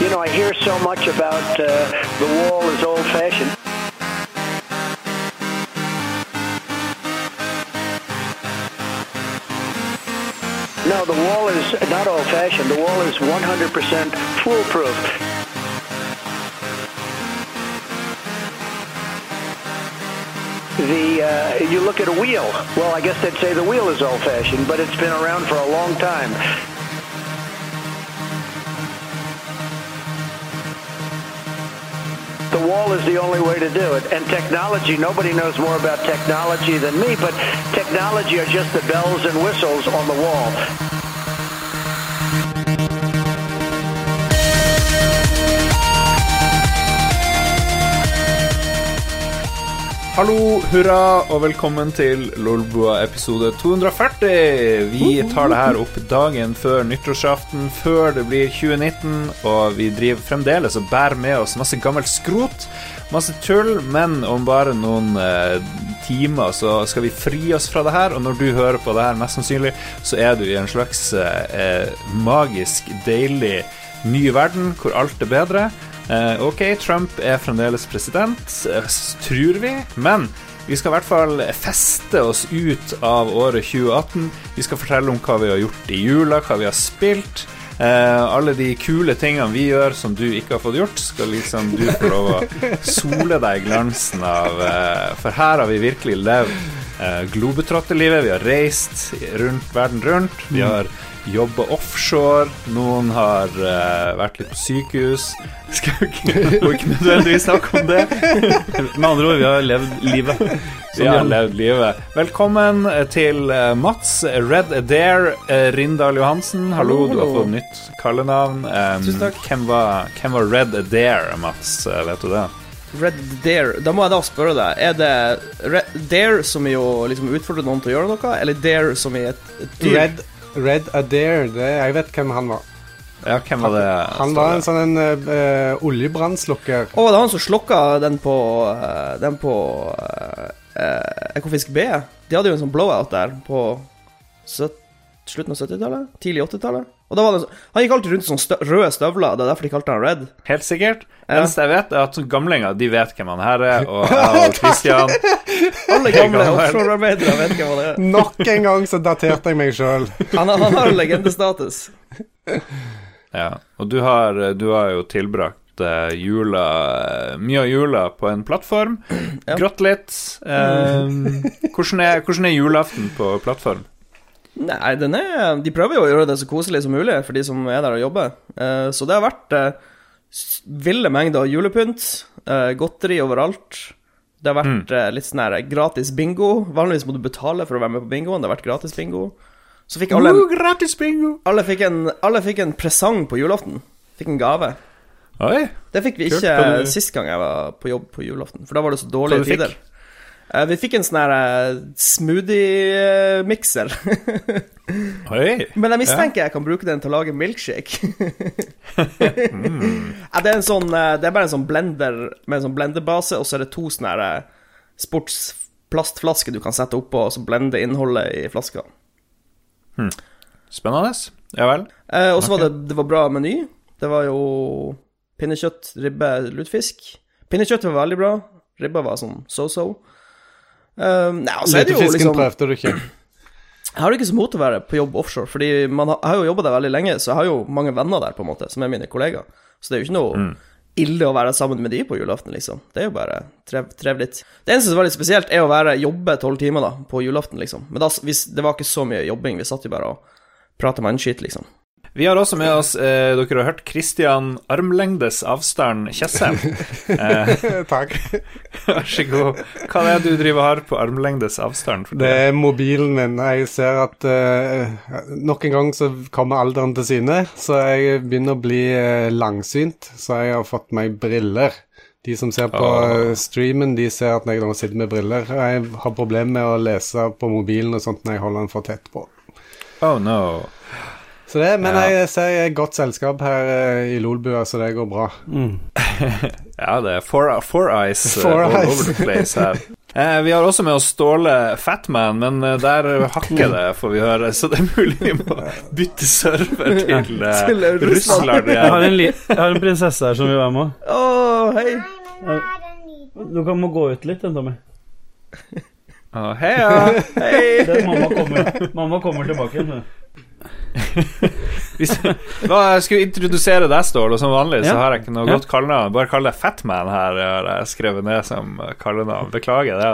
You know, I hear so much about uh, the wall is old-fashioned. No, the wall is not old-fashioned. The wall is 100% foolproof. The uh, you look at a wheel. Well, I guess they'd say the wheel is old-fashioned, but it's been around for a long time. Wall is the only way to do it. And technology, nobody knows more about technology than me, but technology are just the bells and whistles on the wall. Hallo, hurra, og velkommen til Lolbua episode 240. Vi tar det her opp dagen før nyttårsaften, før det blir 2019, og vi driver fremdeles og bærer med oss masse gammelt skrot, masse tull, men om bare noen eh, timer så skal vi fri oss fra det her, og når du hører på det her, mest sannsynlig, så er du i en slags eh, magisk, deilig ny verden hvor alt er bedre. Eh, ok, Trump er fremdeles president, eh, tror vi, men vi skal i hvert fall feste oss ut av året 2018. Vi skal fortelle om hva vi har gjort i jula, hva vi har spilt. Eh, alle de kule tingene vi gjør som du ikke har fått gjort, skal liksom du få lov å sole deg i glansen av. Eh, for her har vi virkelig levd eh, globetrotterlivet. Vi har reist rundt verden rundt. Vi har jobba offshore. Noen har uh, vært litt på sykehus. Skal vi ikke, ikke nødvendigvis snakke om det. Med andre ord, vi har levd livet. Vi har levd livet. Velkommen til eh, Mats Red Adair eh, Rindal Johansen. Hallo, du har fått nytt kallenavn. Um, Tusen takk. Hvem var, hvem var Red Adair, Mats? Eh, Vet du det? Red Dare. Da må jeg da spørre deg, er det Red Dare som i å liksom utfordre noen til å gjøre noe, eller Dare som i et, et dyr? Red, Red Adair, det, jeg vet hvem han var. Ja, hvem var det? Han var en sånn en uh, oljebrannslukker. Å, det var han som slokka den på uh, Den på uh, Ekofisk B. De hadde jo en sånn blowout der på slutten av 70-tallet? Tidlig 80-tallet? Og da var det, så- Han gikk alltid rundt i sånne stø røde støvler, det er derfor de kalte han Red. Helt sikkert. Ja. Eneste jeg vet, er at gamlinger de vet hvem han her er, og jeg og Christian Alle gamle offshorearbeidere vet hvem han er. Nok en gang så daterte jeg meg sjøl. Han, han har legendestatus. Ja, og du har, du har jo tilbrakt eh, jula Mye av jula på en plattform. Ja. Grått litt. Eh, hvordan, er, hvordan er julaften på plattform? Nei, den er De prøver jo å gjøre det så koselig som mulig for de som er der og jobber. Uh, så det har vært uh, ville mengder julepynt, uh, godteri overalt. Det har vært eh, litt sånn her gratis bingo. Vanligvis må du betale for å være med på bingoen. Det har vært gratis bingo. Så fikk alle en, gratis bingo! alle fikk en, alle fikk en presang på julaften. Fikk en gave. Oi, Det fikk vi ikke Kult, du- sist gang jeg var på jobb på julaften, for da var det så dårlige tider. fikk? Eh, vi fikk en sånn eh, smoothie-mikser. oi. Men jeg mistenker jeg kan bruke den til å lage milkshake. ja, det, er en sånn, eh, det er bare en sånn blender med en sånn blenderbase, og så er det to sånne eh, sportsplastflasker du kan sette oppå, og så blende innholdet i flaska. Spennende. Ja vel. Eh, og så var det, det var bra meny. Det var jo pinnekjøtt, ribbe, lutefisk. Pinnekjøtt var veldig bra. Ribba var sånn so-so. Eh, nei, altså, det Lutefisken liksom prøvde du ikke. Jeg har ikke så mot å være på jobb offshore, fordi man har, jeg har jo jobba der veldig lenge, så jeg har jo mange venner der, på en måte, som er mine kollegaer. Så det er jo ikke noe ille å være sammen med de på julaften, liksom. Det er jo bare trev, trevlig. Det eneste som var litt spesielt, er å være jobbe tolv timer da, på julaften, liksom. Men da, hvis, det var ikke så mye jobbing, vi satt jo bare og prata mannskitt, liksom. Vi har også med oss eh, Dere har hørt Christian Armlengdes avstand Tjessem. Eh, Takk. vær så god. Hva er det du driver har på armlengdes avstand? Det er mobilen min. Jeg ser at eh, nok en gang så kommer alderen til syne, så jeg begynner å bli eh, langsynt. Så jeg har fått meg briller. De som ser på eh, streamen, de ser at jeg sitter med briller. Jeg har problemer med å lese på mobilen og sånt når jeg holder den for tett på. Oh no. Så det, Men Ja. jeg ser jeg er godt selskap her eh, i Lolbua, så det går bra. Ja, det er four, four eyes eh, Four all eyes. over the place her. Eh, vi har også med oss Ståle Fatman, men eh, der hakker det, får vi høre. Så det er mulig vi må bytte server til, eh, Til Russland. Jeg har en, li jeg har en prinsesse her som vil være med. Å, hei. Du kan må gå ut litt, den, Tommy. Å, Heia! Hei. Mamma, kommer, mamma kommer tilbake. Hvis Hva, jeg skulle introdusere deg, Ståle, og som vanlig så har jeg ikke noe godt kallenavn. Bare kall deg Fatman her, har jeg skrevet ned som kallenavn. Beklager det.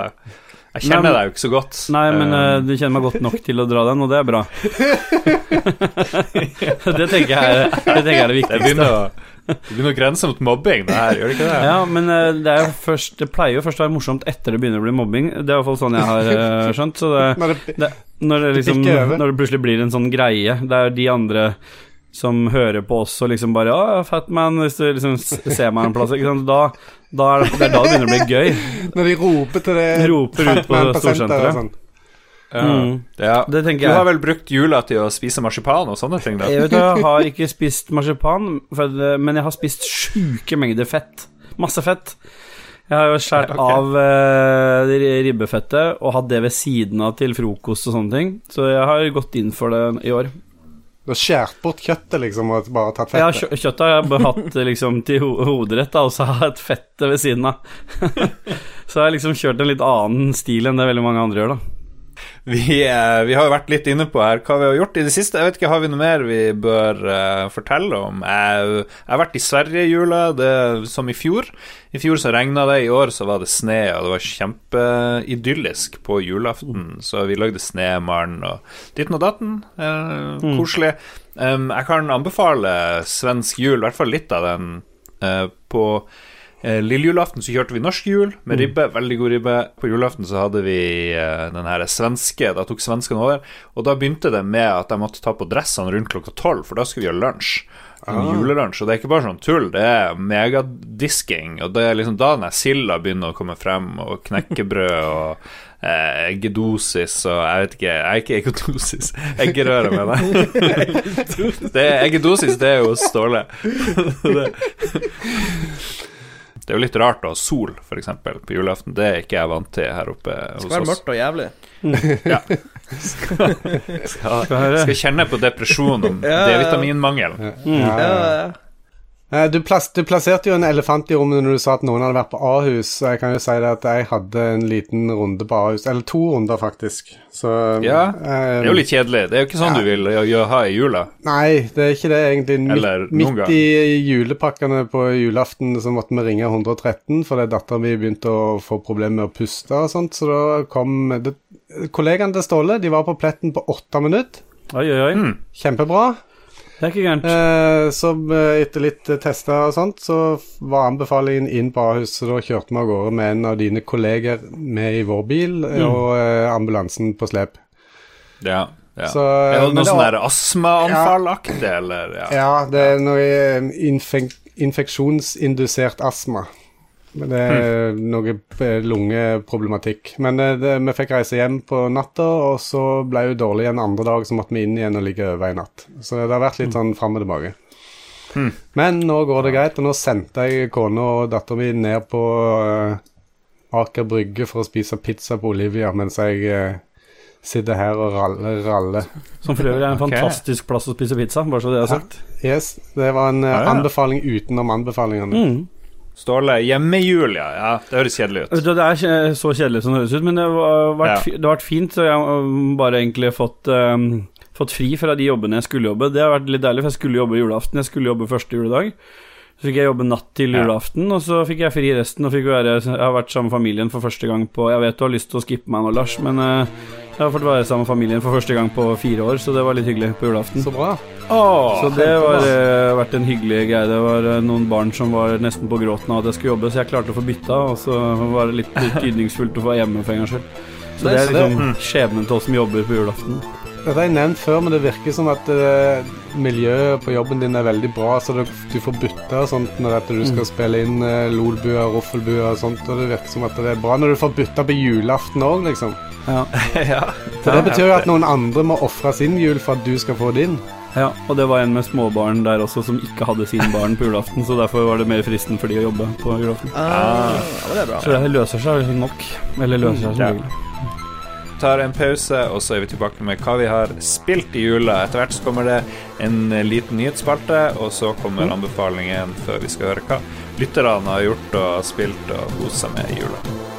Jeg kjenner deg jo ikke så godt. Nei, men eh, du kjenner meg godt nok til å dra den, og det er bra. det tenker jeg det, tenker jeg er det det viktigste. begynner å det blir noe grense mot mobbing, det her, gjør det ikke det? Ja, men eh, det, er først, det pleier jo først å være morsomt etter det begynner å bli mobbing. Det er i hvert fall sånn jeg har eh, skjønt. Så det, Når det, det, når, det liksom, når det plutselig blir en sånn greie Det er de andre som hører på oss og liksom bare Å, Fatman, hvis du liksom ser meg en plass ikke sant? Da, da er det, det er da det begynner å bli gøy. når de roper til det Roper ut på storsenteret. Ja. Mm. Ja. Det Du har vel brukt jula til å spise marsipan og sånne ting? da? Jeg vet du, jeg har ikke spist marsipan, for, men jeg har spist sjuke mengder fett. Masse fett. Jeg har jo skåret okay. av eh, ribbefettet og hatt det ved siden av til frokost og sånne ting. Så jeg har gått inn for det i år. Du har skåret bort kjøttet, liksom, og bare tatt fettet. kjø kjøttet har jeg hatt eh, liksom, til ho hovedrett, da, og så har jeg hatt fettet ved siden av. så jeg har liksom kjørt en litt annen stil enn det veldig mange andre gjør, da. Vi, eh, vi har jo vært litt inne på her hva vi har gjort i det siste. Jeg vet ikke, Har vi noe mer vi bør eh, fortelle om? Jeg, jeg har vært i Sverige i jula, det, som i fjor. I fjor så regna det, i år så var det sne, og det var kjempeidyllisk på julaften. Så vi lagde snømann og ditten og datten. Eh, Koselig. Um, jeg kan anbefale svensk jul, i hvert fall litt av den, eh, på Eh, Lille julaften så kjørte vi norsk jul med ribbe, veldig god ribbe. På julaften så hadde vi eh, den her svenske, da tok svenskene over. Og da begynte det med at jeg måtte ta på dressene rundt klokka tolv, for da skulle vi ha lunsj. Ah. Julelunsj. Og det er ikke bare sånn tull, det er megadisking. Og det er liksom da den silda begynner å komme frem, og knekkebrød og eh, eggedosis og Jeg vet ikke, jeg er ikke eggedosis. Eggerøre, mener jeg. det eggedosis, det er jo Ståle. det. Er jo litt rart å ha sol, f.eks., på julaften. Det er ikke jeg vant til her oppe Det oss. skal være mørkt og jævlig. Skal, Skal høre. skal kjenne på depresjon om Ja. D-vitaminmangel. Ja, Ja, ja. Eh, Du, plass, du plasserte jo en elefant i rommet når du sa at noen hadde vært på Ahus. Så jeg kan jo si det at jeg hadde en liten runde på Ahus. Eller to runder, faktisk. Så Ja, um, Det er jo litt kjedelig. Det er jo ikke sånn Ja. du vil gjø- gjø- ha i jula. Nei, det er ikke det egentlig. Midt, Eller noen midt gang. i julepakkene på julaften så måtte vi ringe 113 fordi dattera mi begynte å få problemer med å puste og sånt, så da kom det, Kollegaene til Ståle de var på pletten på åtte minutter. Oi, oi, oi. Mm. Kjempebra. Det er ikke gærent. Eh, så eh, etter litt eh, tester og sånt, så var anbefalingen inn på Ahus, så da kjørte vi av gårde med en av dine kolleger med i vår bil, mm. og eh, ambulansen på slep. Ja, ja. Så, er det noe sånn var- der astmaanfallaktig, eller? Ja. Ja, det er noe eh, infek infeksjonsindusert astma. Men Det er noe eh, lungeproblematikk. Men eh, det, vi fikk reise hjem på natta, og så ble hun dårlig en andre dag, så måtte vi inn igjen og ligge over en natt. Så det har vært litt sånn fram og tilbake. Men nå går det greit, og nå sendte jeg kona og dattera mi ned på uh, Aker Brygge for å spise pizza på Olivia, mens jeg uh, sitter her og raller. raller. Som for øvrig er en Ok. fantastisk plass å spise pizza, bare så det er sagt. Yes, det var en Ja, ja. anbefaling utenom anbefalingene. Mm. Ståle, hjemmejul, ja. ja. Det høres kjedelig ut. Det er så kjedelig som det høres ut, men det har vært, Ja. det har vært fint. Så jeg har um, bare egentlig fått, um, fått fri fra de jobbene jeg skulle jobbe. Det har vært litt deilig, for jeg skulle jobbe julaften. Jeg skulle jobbe første juledag. Så fikk jeg jobbe natt til julaften, og så fikk jeg fri resten. Og fikk være, jeg har vært sammen med familien for første gang på Jeg vet du har lyst til å skippe meg nå, Lars, men uh, jeg har fått være sammen med familien for første gang på fire år, så det var litt hyggelig på julaften. Så bra. Åh, Så det har vært en hyggelig greie. Det var uh, noen barn som var nesten på gråten av at jeg skulle jobbe, så jeg klarte å få bytta, og så var det litt tydningsfullt å få hjemme for en gangs skyld. Så det er liksom skjebnen til oss som jobber på julaften. Dette har jeg nevnt før, men det virker som at uh, miljøet på jobben din er veldig bra, så du, du får bytte og sånt når du skal spille inn uh, lolbua, roffelbua og sånt, og det virker som at det er bra når du får bytte på julaften òg, liksom. Ja. ja. For det betyr jo at noen andre må ofre sin jul for at du skal få din. Ja, og det var en med småbarn der også som ikke hadde sin barn på julaften, så derfor var det mer fristen for de å jobbe på julaften. Ah, ja, det er bra. Så det løser seg nok. Eller løser seg som Ja. regel. Tar en pause, og så er vi tilbake med hva vi har spilt i jula. Etter hvert så kommer det en liten nyhetsspalte, og så kommer anbefalingen før vi skal høre hva lytterne har gjort og spilt og seg med i jula.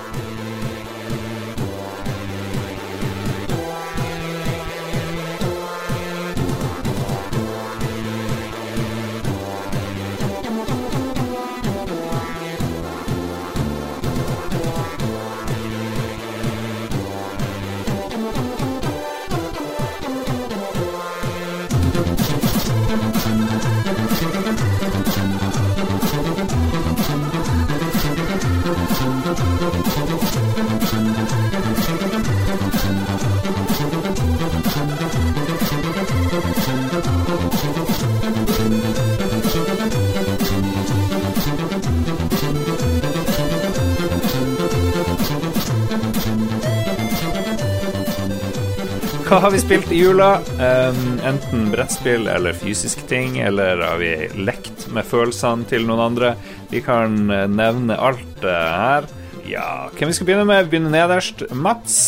Hva har vi spilt i jula? Um, enten brettspill eller fysiske ting, eller har vi lekt med følelsene til noen andre? Vi kan eh, nevne alt eh, her. Ja, hvem vi skal begynne med? Vi begynner nederst. Mats,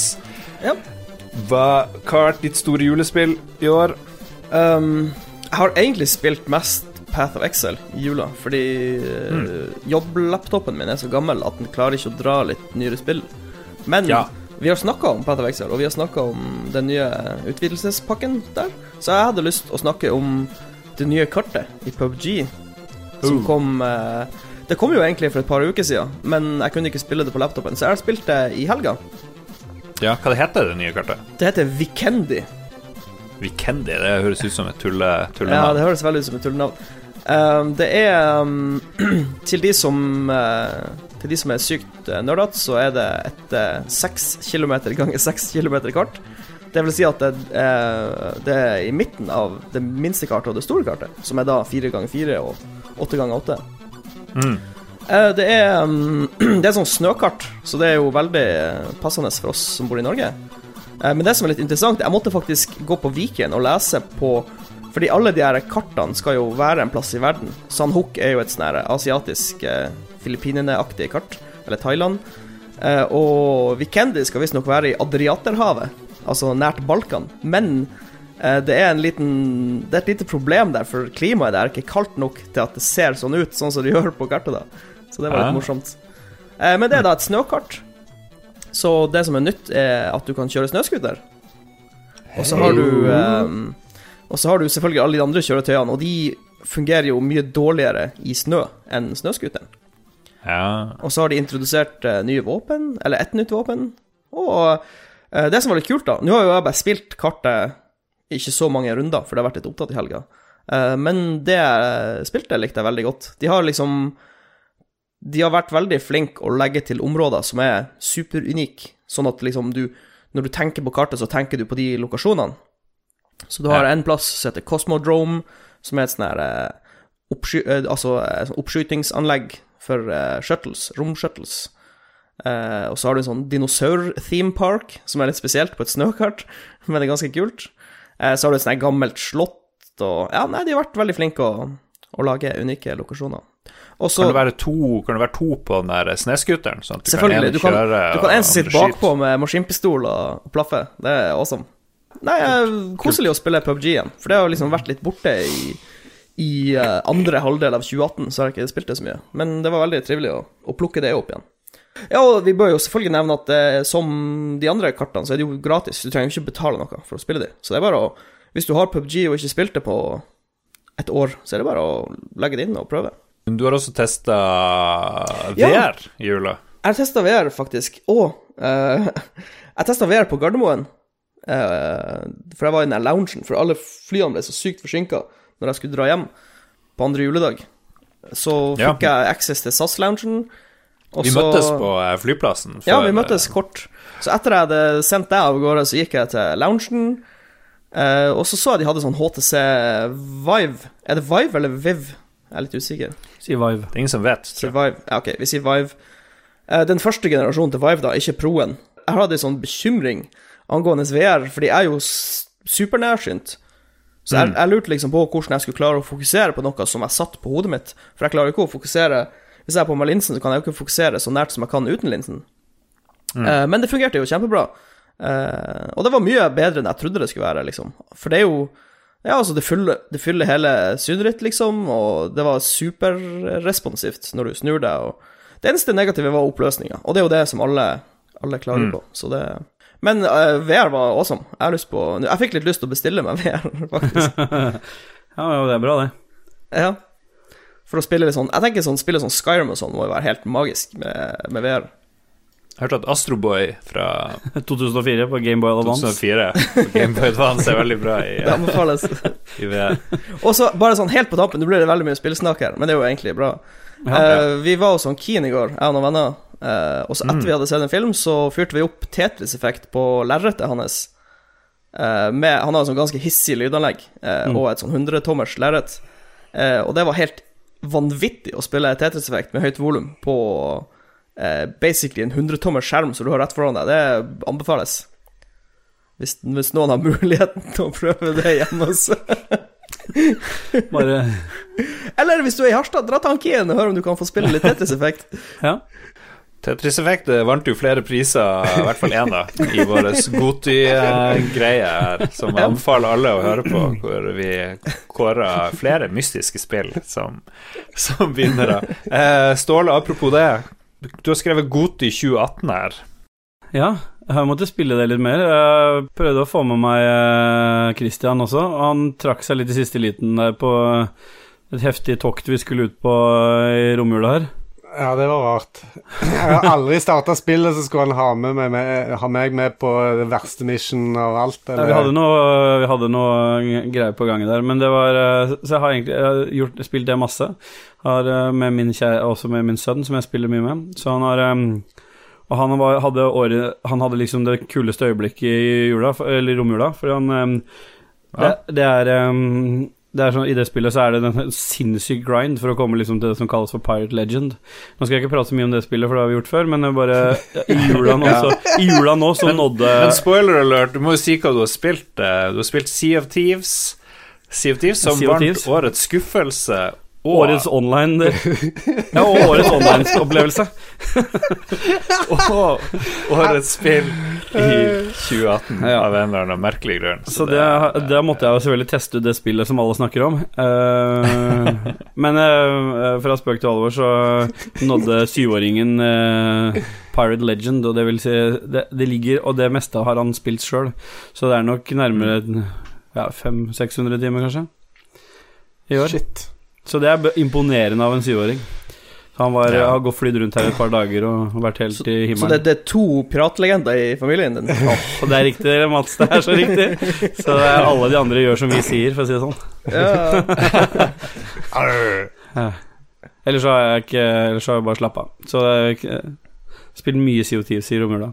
Ja. hva, hva har vært ditt store julespill i år? Um, jeg har egentlig spilt mest Path of Excel i jula, fordi uh, jobblaptopen min er så gammel at den klarer ikke å dra litt nyere spill. Men Ja. Vi har snakka om Petter of og vi har snakka om den nye utvidelsespakken der, så jeg hadde lyst å snakke om det nye kartet i PubG, som kom eh, Det kom jo egentlig for et par uker siden, men jeg kunne ikke spille det på laptopen, så jeg har spilt det i helga. Ja, hva det heter det nye kartet? Det heter Vikendi. Vikendi? Det høres ut som et tulle, Ja, det høres veldig ut som et tullenavn. Um, det er um, Til de som uh, Til de som er sykt uh, nerdete, så er det et uh, 6 km ganger 6 km kart. Det vil si at det, uh, det er i midten av det minste kartet og det store kartet, som er da 4 ganger 4 og 8 ganger 8. Mm. Uh, det er um, Det er sånn snøkart, så det er jo veldig uh, passende for oss som bor i Norge. Uh, men det som er litt interessant, jeg måtte faktisk gå på Viken og lese på Fordi alle de her kartene skal jo være en plass i verden. Sanhok er jo et sånn asiatisk eh, Filippinene-aktig kart, eller Thailand. Eh, og Vikendi skal visstnok være i Adriaterhavet, altså nært Balkan. Men eh, det er en liten Det er et lite problem der, for klimaet der er ikke kaldt nok til at det ser sånn ut, sånn som det gjør på kartet. da Så det var litt morsomt. Eh, men det er da et snøkart. Så det som er nytt, er at du kan kjøre snøscooter. Og så har du Og så har du selvfølgelig alle de andre kjøretøyene, og de fungerer jo mye dårligere i snø enn snøscooteren. Ja. Og så har de introdusert eh, nye våpen, eller ett nytt våpen. Og eh, det som var litt kult, da Nå har jo jeg bare spilt kartet ikke så mange runder, for det har vært litt opptatt i helga. Eh, men det jeg spilte, likte jeg veldig godt. De har liksom De har vært veldig flinke å legge til områder som er superunike, sånn at liksom du Når du tenker på kartet, så tenker du på de lokasjonene. Så du har Ja. en plass som heter Cosmodrome, som er et sånn her eh, oppsky eh, altså, eh, sånn oppskytingsanlegg for uh, shuttles, romshuttles. Uh, og så har du en sånn dinosaur-theme park, som er litt spesielt på et snøkart, men det er ganske kult. Uh, så har du et sånt gammelt slott, og Ja, nei, de har vært veldig flinke å, å lage unike lokasjoner. Også, Kan det være to, kan det være to på den der snøscooteren? Sånn Selvfølgelig. kan Du kan, kjøre du kan en som sitter bakpå med maskinpistol og plaffe. Det er awesome. Nei, koselig å spille PubG igjen, for det har liksom vært litt borte i, i eh, andre halvdel av 2018, så har jeg ikke spilt det så mye. Men det var veldig trivelig å, å plukke det opp igjen. Ja, og vi bør jo selvfølgelig nevne at eh, som de andre kartene, så er det jo gratis. Du trenger jo ikke betale noe for å spille dem. Så det er bare å Hvis du har PubG og ikke spilt det på et år, så er det bare å legge det inn og prøve. Men Du har også testa Ja. VR i jula. Jeg har testa VR, faktisk. Og eh, jeg testa VR på Gardermoen. Eh, for jeg var i den loungen, for alle flyene ble så sykt forsinka når jeg skulle dra hjem på andre juledag. Så Ja. fikk jeg access til SAS-loungen. Vi så- møttes på flyplassen? flyplassen. Ja, vi møttes kort. Så etter jeg hadde sendt deg av gårde, så gikk jeg til loungen. eh, og så så jeg de hadde sånn HTC Vive. Er det Vive eller Viv? Jeg er litt usikker. Si Vive. Det er ingen som vet. jeg. Vive. Ja, ok, vi sier Vive. Eh, den første generasjonen til Vive, da, ikke Proen. Jeg hadde en sånn bekymring angående VR, fordi jeg er jo supernærsynt. Så jeg, jeg lurte liksom på hvordan jeg skulle klare å fokusere på noe som jeg satt på hodet mitt. For jeg klarer ikke å fokusere Hvis jeg er på med linsen, så kan jeg jo ikke fokusere så nært som jeg kan uten linsen. Eh, men det fungerte jo kjempebra. Uh, og det var mye bedre enn jeg trodde det skulle være, liksom. For det er jo Ja, altså, det fyller, det fyller hele synet ditt, liksom, og det var superresponsivt når du snur deg, og Det eneste negative var oppløsninga, og det er jo det som alle, alle klager på, så det Men uh, VR var awesome. Jeg har lyst på Jeg fikk litt lyst til å bestille meg VR, faktisk. Ja, ja, det er bra, det. Ja. For å spille litt sånn Jeg tenker sånn spille sånn Skyrim og sånn må jo være helt magisk med, med VR. Jeg hørte at Astroboy fra 2004 på Gameboy Advance. 2004 på Gameboy Advance er veldig bra i, Det anbefales. i VR. Og så bare sånn helt på tampen, nå blir det veldig mye spillsnakk her, men det er jo egentlig bra. Eh, vi var hos sånn Keen i går, jeg og noen venner, eh, og så etter vi hadde sett en film, så fyrte vi opp Tetris-effekt på lerretet hans. Uh, med, han har en sånn ganske hissig lydanlegg eh, og et sånn 100-tommers lerret. Og det var helt vanvittig å spille Tetris-effekt med høyt volum på basically en 100-tommers skjerm som du har rett foran deg. Det anbefales. Hvis, hvis noen har muligheten til å prøve det hjemme hos Bare Eller hvis du er i Harstad, dra til Ankien og hør om du kan få spille litt Tetris-effekt. Ja. Tetris-effekt vant jo flere priser, i hvert fall én, da, i vår Goti-greie her, som jeg anbefaler alle å høre på, hvor vi kårer flere mystiske spill som, som vinnere. Eh, Ståle, apropos det, du har skrevet Goti 2018 her. Ja, jeg måtte spille det litt mer. Jeg prøvde å få med meg eh, Christian også. Han trakk seg litt i siste liten der på et heftig tokt vi skulle ut på eh, i romjula her. Ja, det var rart. Jeg har aldri starta spillet, så skulle han ha, med meg, med, ha meg med på det verste mission av alt. Ja, vi hadde noe, vi hadde noe greier på gangen der, men det var eh, Så jeg har egentlig jeg har gjort, spilt det masse. Har eh, med min kjære, også med min sønn, som jeg spiller mye med. Så han har Og han var, hadde året Han hadde liksom det kuleste øyeblikket i jula, eller romjula, for han det, det er det er sånn, I det spillet så er det en sinnssyk grind for å komme liksom til det som kalles for Pirate Legend. Nå skal jeg ikke prate så mye om det spillet, for det har vi gjort før, men det bare I jula nå, så, i jula nå så nådde Men spoiler alert, du må jo si hva du har spilt. eh, Du har spilt Sea of Thieves. Sea of Thieves som vant årets skuffelse. Årets online Ja, årets online-opplevelse. og årets spill i 2018, Ja. av en eller annen merkelig grunn. Så det, da måtte jeg jo selvfølgelig teste ut det spillet som alle snakker om. Uh, men uh, fra spøk til alvor så nådde syvåringen uh, Pirate Legend, og det vil si det, det ligger Og det meste har han spilt sjøl, så det er nok nærmere ja, 500-600 timer, kanskje, i år. Shit. Så det er imponerende av en syvåring. Han var, Ja. har gått flydd rundt her et par dager og vært helt i himmelen. Så det, det er to piratlegender i familien din? Ja, det er riktig, Mats. Det er så riktig. Så det er alle de andre gjør som vi sier, for å si det sånn. Ja. Ellers så har jeg ikke Ellers så har jeg bare slappa av. Så jeg har spilt mye CO2 i romjula.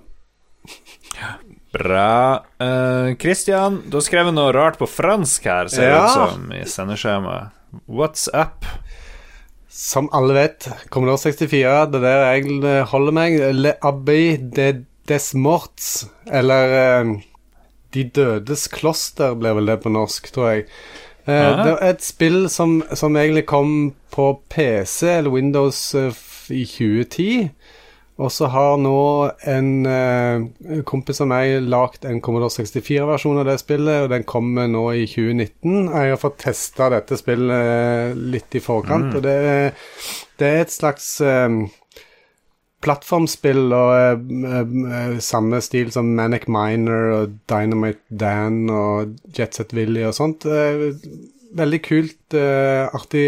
Bra. Eh, Christian, du har skrevet noe rart på fransk her, ser det Ja. ut som, i sendeskjemaet. What's up? Som alle vet, Commodore 64, det er der jeg eh, holder meg. Le Abbey de des Morts, eller eh, De dødes kloster, blir vel det på norsk, tror jeg. Eh, Ja. det er et spill som, som egentlig kom på PC eller Windows eh, i 2010. Og så har nå en eh, kompis av meg lagd en Commodore 64-versjon av det spillet, og den kommer nå i 2019. Jeg har fått testa dette spillet litt i forkant, og det, det er et slags eh, plattformspill og eh, eh, samme stil som Manic Miner og Dynamite Dan og Jet Set Willy og sånt. Eh, veldig kult, eh, artig,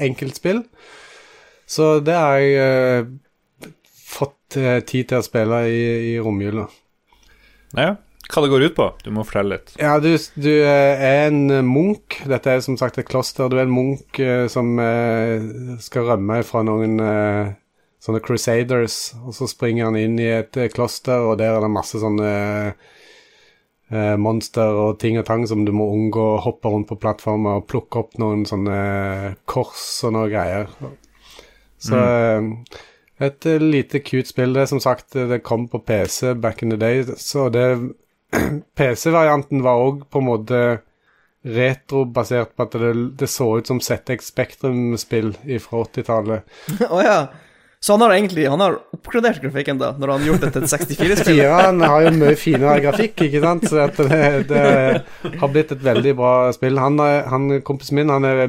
enkelt spill. Så det har jeg fått eh, tid til å spille i, i romjula. Ja, hva det går ut på? Du må fortelle litt. Ja, du, du eh, er en eh, munk. Dette er som sagt et kloster. Du er en munk som skal rømme fra noen sånne crusaders. Og så springer han inn i et kloster, og der er det masse sånne eh, monster og ting og tang som du må unngå. å Hoppe rundt på plattformer og plukke opp noen sånne kors og noe greier. Så eh, et eh, lite cute spill. Det som sagt, eh, det kom på PC back in the day, så det PC-varianten var òg på en måte retrobasert på at det, det så ut som ZX Spektrum-spill fra 80-tallet. Å ja. Så han har egentlig Han har oppgradert grafikken, da, når han har gjort det til et 64-spill? ja, han har jo mye finere grafikk, ikke sant, så det, det har blitt et veldig bra spill. Han, er- han Kompisen min han er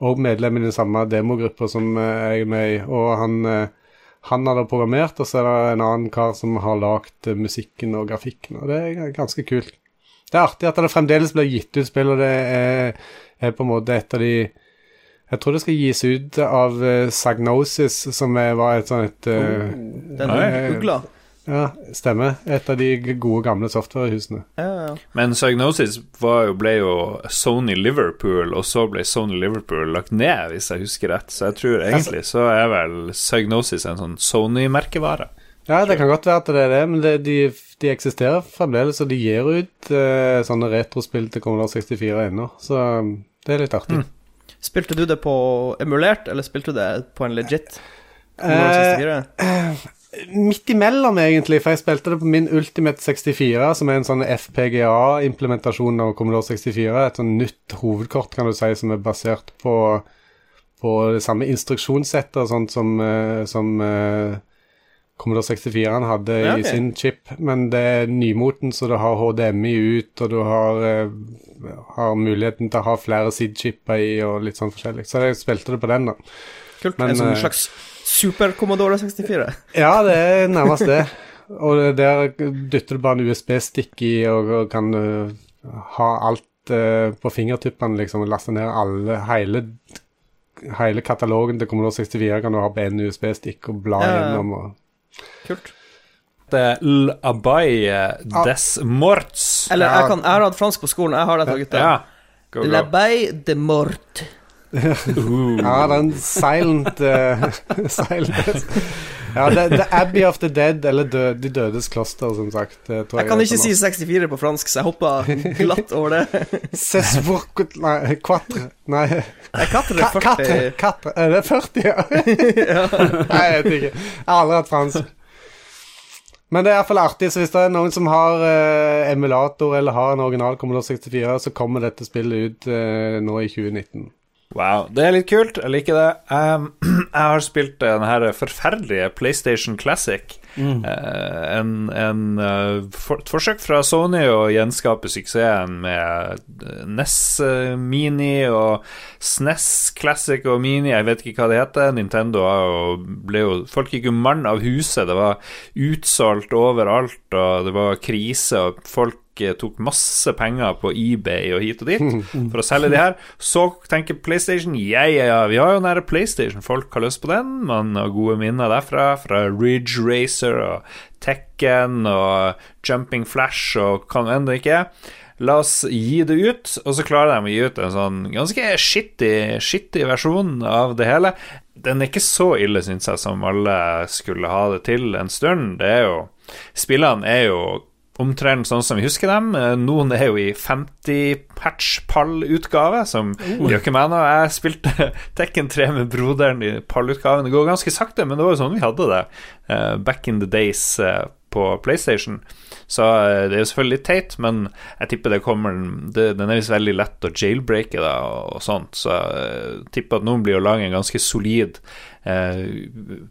også medlem i den samme demogruppa som eh, jeg er med i, og han eh, han har da programmert, og så er det en annen kar som har lagd eh, musikken og grafikken, og det er ganske kult. Det er artig at det fremdeles blir gitt ut spill, og det er, er på en måte et av de Jeg tror det skal gis ut av eh, Sagnosis, som var et sånt et, eh, Den Nei. ugla. Ja, stemmer. Et av de gode, gamle softwarehusene. Ja, ja. Men Psygnosis var jo, ble jo Sony Liverpool, og så ble Sony Liverpool lagt ned, hvis jeg husker rett. Så jeg tror egentlig så er vel Psygnosis en sånn Sony-merkevare. Ja, det kan godt være at det er det, men det, de, de eksisterer fremdeles, og de gir ut eh, sånne retrospill til Commodore 64 ennå, så um, det er litt artig. Spilte du det på emulert, eller spilte du det på en legit? Eh, 64? Midt imellom, egentlig, for jeg spilte det på min Ultimate 64, som er en sånn FPGA-implementasjon av Commodore 64. Et sånn nytt hovedkort, kan du si, som er basert på, på det samme instruksjonssettet og sånt som, eh, som eh, Commodore 64 hadde Ja, i sin chip, men det er nymoten, så du har HDMI ut, og du har, uh, har muligheten til å ha flere SID-chipper i, og litt sånn forskjellig. Så jeg spilte det på den, da. Kult. men, en sånn eh, slags super-Commodore 64? Ja, det er nærmest det. Og der dytter du bare en USB-stikk i og, og kan uh, ha alt uh, på fingertuppene, liksom, og laste ned alle hele, hele katalogen til Commodore 64 kan du ha på en USB-stikk og bla Ja, gjennom. Og... Kult. Det er L Abaye des Morts. Eller jeg, kan, jeg har hatt fransk på skolen, jeg har det, gutter. Ja. L'abai La de mort. Ja, den silent, uh, silent Ja, the, The Abbey of the Dead, eller dø, De dødes kloster, som sagt. Det tror Jeg kan er ikke si 64 på fransk, så jeg hoppa glatt over det. Ses pour- Nei, quatre Nei. Jeg quatre det Ka- Katter, 40. Er det 40, ja? Nei, jeg vet ikke. Jeg har aldri hatt fransk. Men det er iallfall artig, så hvis det er noen som har eh, emulator eller har en original Commodore 64, så kommer dette spillet ut eh, nå i 2019. Wow, det er litt kult. Jeg liker det. Um, jeg har spilt den her forferdelige PlayStation Classic. Eh, en en eh, for, et forsøk fra Sony å gjenskape suksessen med eh, NES Mini og SNES Classic og Mini, jeg vet ikke hva det heter. Nintendo og ble jo Folk gikk jo mann av huset. Det var utsolgt overalt, og det var krise, og folk tok masse penger på eBay og hit og dit for å selge de her. Så tenker PlayStation ja, ja, ja, vi har jo her PlayStation, folk har lyst på den. Man har gode minner derfra, fra Ridge Racer og Tekken og Jumping Flash og hva enn det ikke er. La oss gi det ut, og så klarer de å gi ut en sånn ganske skittig, skittig versjon av det hele. Den er ikke så ille, syns jeg, som alle skulle ha det til en stund. Det er jo Spillene er jo omtrent sånn som vi husker dem. Eh, Noen er jo i 50 patch-pall-utgave, som gjør ikke meg noe. Jeg spilte Tekken 3 med broderen i pall-utgaven. Det går ganske sakte, men det var jo sånn vi hadde det eh, back in the days eh, på PlayStation. Så det er jo selvfølgelig litt teit, men jeg tipper det kommer det, Den er visst veldig lett å jailbreake da, og, og sånt, så jeg tipper at noen blir å lage en ganske solid eh,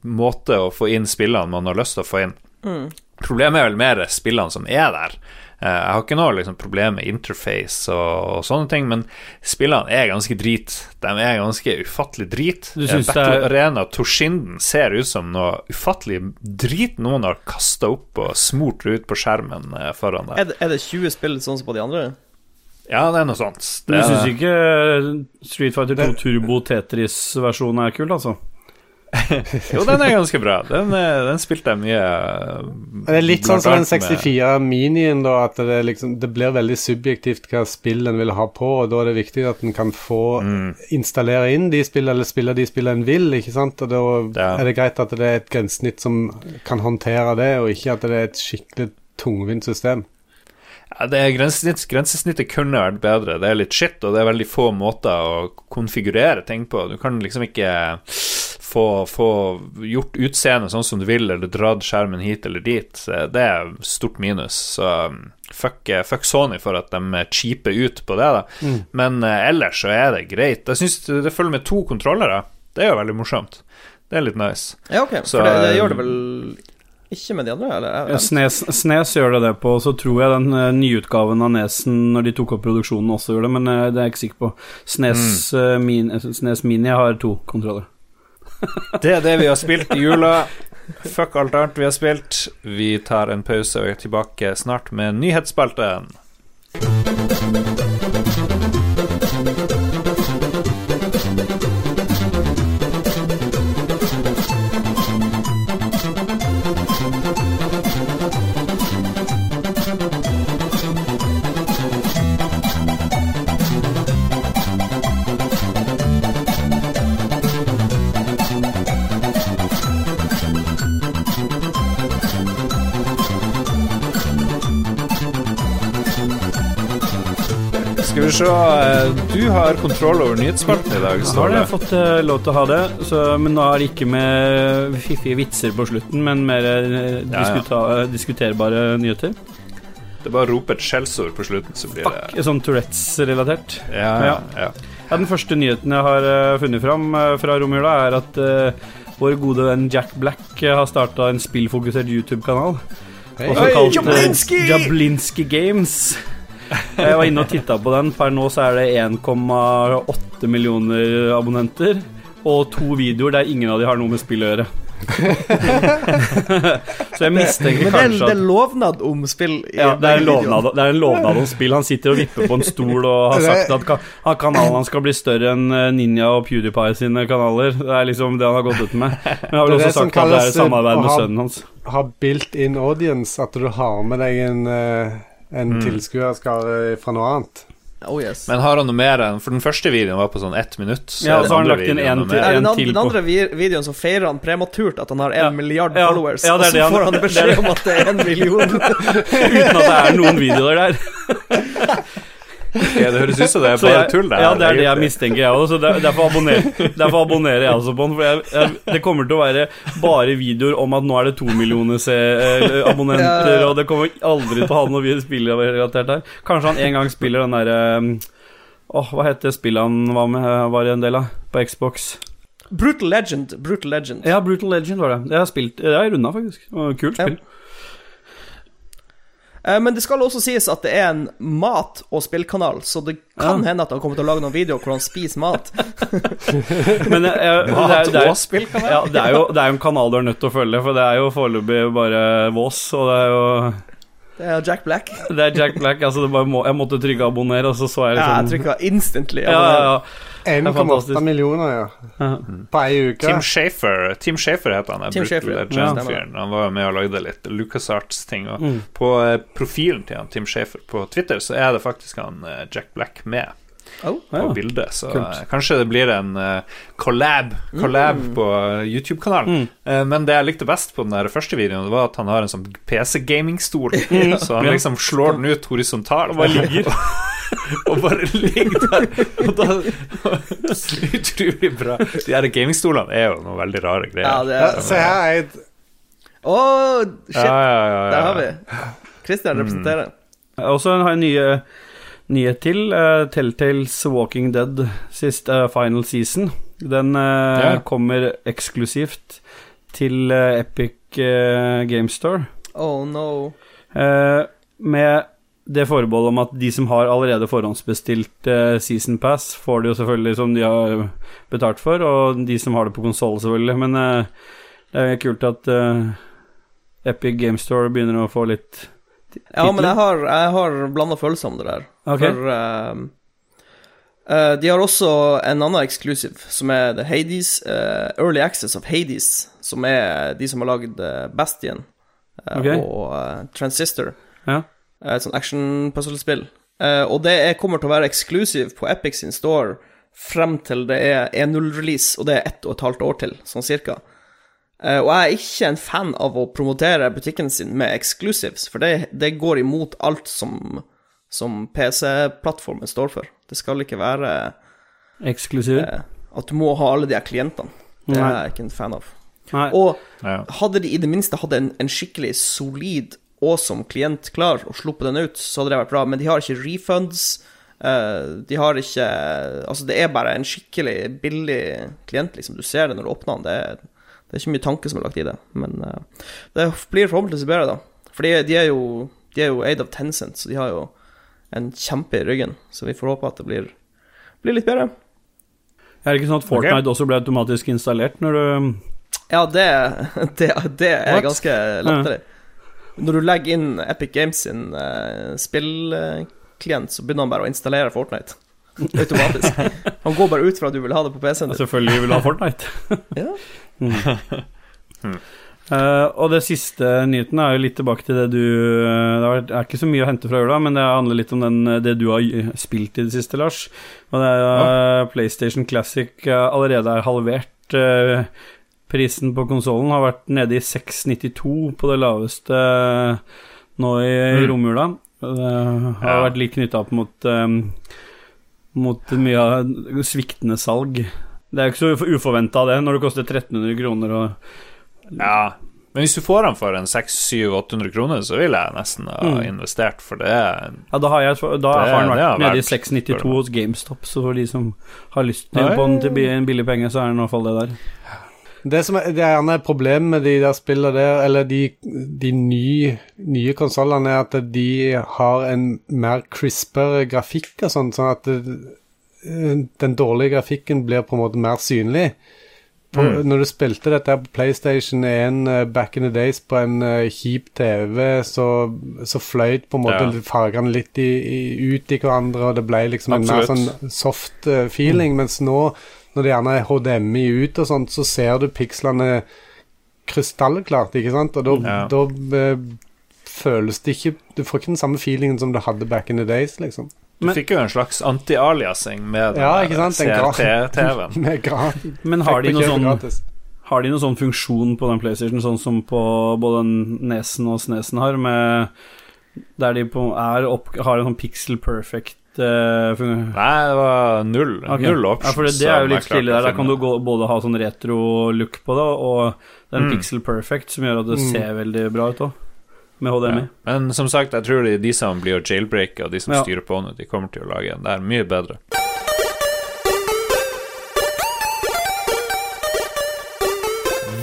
måte å få inn spillene man har lyst til å få inn. Problemet er vel mer spillene som er der. Eh, Jeg har ikke noe liksom, problem med interface og, og sånne ting, men spillene er ganske drit. De er ganske ufattelig drit. Du synes det Battle er- Arena Toshinden ser ut som noe ufattelig drit noen har kasta opp og smurt ut på skjermen eh, foran deg. Er det, er det 20 spill sånn som på de andre? Ja, det er noe sånt. Det du syns ikke Street Fighter 2 Turbo Tetris-versjonen er kul, altså? jo, den er ganske bra. Den, eh, den spilte jeg mye. eh, Det er litt sånn som den blant annet med- 64 Minien, da, at det, liksom, det blir veldig subjektivt hva spill en vil ha på, og da er det viktig at en kan få installere inn de spillene, eller spille de spillene en vil, ikke sant, og da Ja. er det greit at det er et grensesnitt som kan håndtere det, og ikke at det er et skikkelig tungvint system. Ja, det grensesnitt, grensesnittet kunne vært bedre. Det er litt shit, og det er veldig få måter å konfigurere ting på. Du kan liksom ikke få, få gjort utseendet sånn som du vil, eller dratt skjermen hit eller dit, det er stort minus. Så um, fuck, eh, fuck Sony for at de cheaper ut på det, da. Mm. Men eh, ellers så er det greit. Jeg syns det følger med to kontrollere. Det er jo veldig morsomt. Det er litt nice. Ja, ok, Så, for det, det gjør det vel ikke med de andre, eller? Ja, Snes, Snes gjør det det på, så tror jeg den uh, nyutgaven av Nesen, når de tok opp produksjonen, også gjør det, men uh, det er jeg ikke sikker på. Snes, eh, min, Snes Mini har to kontroller. Det er det vi har spilt i jula. Fuck alt annet vi har spilt. Vi tar en pause og er tilbake snart med nyhetsspalten. Se eh, Du har kontroll over nyhetsspalten i dag, Har står jeg fått eh, lov til å ha det, så, men nå er det ikke med fiffige vitser på slutten, men mer eh, Ja, ja. diskuterbare nyheter. Det er bare å rope et skjellsord på slutten, så blir Fuck, det sånn Tourettes-relatert. Ja, ja, ja. Ja, den første nyheten jeg har funnet fram fra romjula, er at vår gode venn Jack Black har starta en spillfokusert YouTube-kanal. Hey. Også kalt Jablinski! Jablinski Games. Jeg var inne og titta på den. Per nå så er det 1,8 millioner abonnenter. Og to videoer der ingen av de har noe med spill å gjøre. så jeg mistenker Men det er, kanskje det er lovnad om spill ja, det er, en lovnad, det er en lovnad om spill. Han sitter og vipper på en stol og har sagt at ka- kanalen hans skal bli større enn eh, Ninja og PewDiePie sine kanaler. Det er liksom det han har gått ut med. Men han har vel også sagt at det er et samarbeid eh, med ha- sønnen hans. Har built-in audience, at du har med deg en, eh, en tilskuerskare fra noe annet. Oh yes. Men har han noe mer enn For den første videoen var på sånn ett minutt. Så Ja, så har han lagt inn en til- mer. Den, andre- den andre videoen så feirer han prematurt at han har en Ja. milliard Ja. followers, Ja, det er og så får han beskjed om at det er en million. Uten at det er noen videoer der. Ok, det høres ut som det er bare tull, det ja, det er det jeg mistenker, jeg òg. Derfor abonnerer, derfor abonnerer jeg også på den. For jeg, jeg, det kommer til å være bare videoer om at nå er det to millioner se, eh, abonnenter, Ja, ja, ja. og det kommer aldri til å ha noe spillrelatert her. Kanskje han en gang spiller den derre Åh, hva heter spillet han var, med, var i en del av på Xbox? Brutal Legend. Brutal Legend. Ja, Brutal Legend var det. Det har jeg spilt jeg runda, faktisk. Kult Ja. spill. Eh, Men det skal også sies at det er en mat- og spillkanal, så det kan Ja. hende at han kommer til å lage noen videoer hvor han spiser mat. Men jeg, jeg, det, er, Mat det, er, og spillkanal? ja, det, er jo, det er jo en kanal du er nødt til å følge, for det er jo foreløpig bare Vås, og det er jo Det er Jack Black. Det er Jack Black. Altså, det bare må, jeg måtte trykke abonner, og så så jeg Ja, jeg liksom trykka instantly. ja, ja, ja. 1,8 millioner, ja. Ja. På ei uke. Tim Shafer Tim Shafer heter han. Tim Shafer, ja. Han var jo med og lagde litt LucasArts-ting. Mm. På eh, profilen til han, Tim Shafer på Twitter så er det faktisk han eh, Jack Black med Oh. på Ja. bildet. Så Kult. eh, kanskje det blir en uh, collab, collab Mm. på YouTube-kanalen. Mm. Uh, men det jeg likte best på den der første videoen, Det var at han har en sånn PC-gamingstol. Så han liksom slår den ut horisontal og bare ligger. og bare ligge der. Og da Utrolig bra. De her gamingstolene er jo noe veldig rare greier. Ja, det Ja, er se her, Eid. Å, shit! Ja, ja, ja, ja. Der har vi. Christian representerer. Og så har jeg nye nyhet til. Uh, Telltales Walking Dead sist uh, final season. Den uh, Ja. kommer eksklusivt til eh, Epic uh, Game Store. Oh no. Eh, med det forbeholdet om at de som har allerede forhåndsbestilt eh, Season Pass, får det jo selvfølgelig som de har betalt for, og de som har det på konsoll, selvfølgelig. Men eh, det er kult at eh, Epic Game Store begynner å få litt titler. Ja, men jeg har, jeg har blanda følelser om det der. Ok. For de har også en annen eksklusiv, som er The Hades Early Access of Hades, som er de som har lagd Bastion eh, Ok. og Transistor. Ja. Eh, Et sånt action-puzzlespill. Eh, og det er, kommer til å være eksklusiv på Epic sin store frem til det er 1.0-release, og det er ett og et halvt år til, sånn cirka. Eh, og jeg er ikke en fan av å promotere butikken sin med exclusives, for det, det går imot alt som, som PC-plattformen står for. Det skal ikke være Eksklusiv? eh, at du må ha alle de her klientene. Det er jeg ikke en fan av. Nei. Og hadde de i det minste hatt en, en skikkelig solid awesome klient klar og sluppet den ut, så hadde det vært bra, men de har ikke refunds. eh, de har ikke Altså, det er bare en skikkelig billig klient, liksom. Du ser det når du åpner den. Det er, det er ikke mye tanke som er lagt i det. Men eh, det blir forhåpentligvis bedre, da. For de, er jo De er jo aid of Tencent, så de har jo en kjempe i ryggen. Så vi får håpe at det blir, blir litt bedre. Er det ikke sånn at Fortnite også ble automatisk installert når du Ja, det, det, det er What? ganske latterlig. Når du legger inn Epic Games sin uh, spillklient, så begynner han bare å installere Fortnite. Automatisk. Han går bare ut fra at du vil ha det på PC-en din. Selvfølgelig vil du ha Fortnite? Ja. Eh, og det siste nyheten er jo litt tilbake til det du eh, Det er- ikke så mye å hente fra jula, men det handler litt om den, det du har spilt i det siste, Lars. Og det er eh, PlayStation Classic allerede er halvert. eh, prisen på konsollen har vært nede i 692 på det laveste eh, nå i, Mm. romjula. Det har Ja. vært litt knytta opp mot um, mot mye av sviktende salg. Det er jo ikke så uforventa, det, når det koster 1300 kroner og ja. Men hvis du får den for en 600-800 kroner, så vil jeg nesten ha Mm. investert, for det Ja, da har, jeg, da Det- har den vært nede i 692 spør du meg. hos GameStop, så for de som har lyst til på den til en billig penge, så er den i hvert fall det der. Det som er, det er problemet med de der spillene der, eller de, de nye, nye konsollene, er at de har en mer crispere grafikk og sånn, sånn at det, den dårlige grafikken blir på en måte mer synlig. På, Når du spilte dette på PlayStation 1 eh, back in the days på en eh, kjip TV, så, så fløyt på en måte Ja. fargene litt i, i, ut i hverandre, og det ble liksom en mer sånn soft uh, feeling, mens nå når det gjerne er HDMI ut og sånt, så ser du pikslene krystallklart, ikke sant? Og da, Ja. da eh, føles det ikke Du får ikke den samme feelingen som du hadde back in the days, liksom. Du Men- fikk jo en slags anti-aliasing med den Ja, CRT-TV-en. Men har de noe sånn. Har de noen sånn funksjon på den PlayStation, sånn som på både Nesen og Snesen har, med Der de på, er opp, har en sånn pixel perfect eh, fun- Nei, det var null. Okay. Null options. Ja, for det, det er jo litt stilig der. Der kan du gå, både ha sånn retro-look på det, og den Mm. pixel perfect, som gjør at det Mm. ser veldig bra ut òg, med HDMI. Ja. Men som sagt, jeg tror de, de som blir å jailbreake, og de som Ja. styrer på nå, de kommer til å lage en der mye bedre.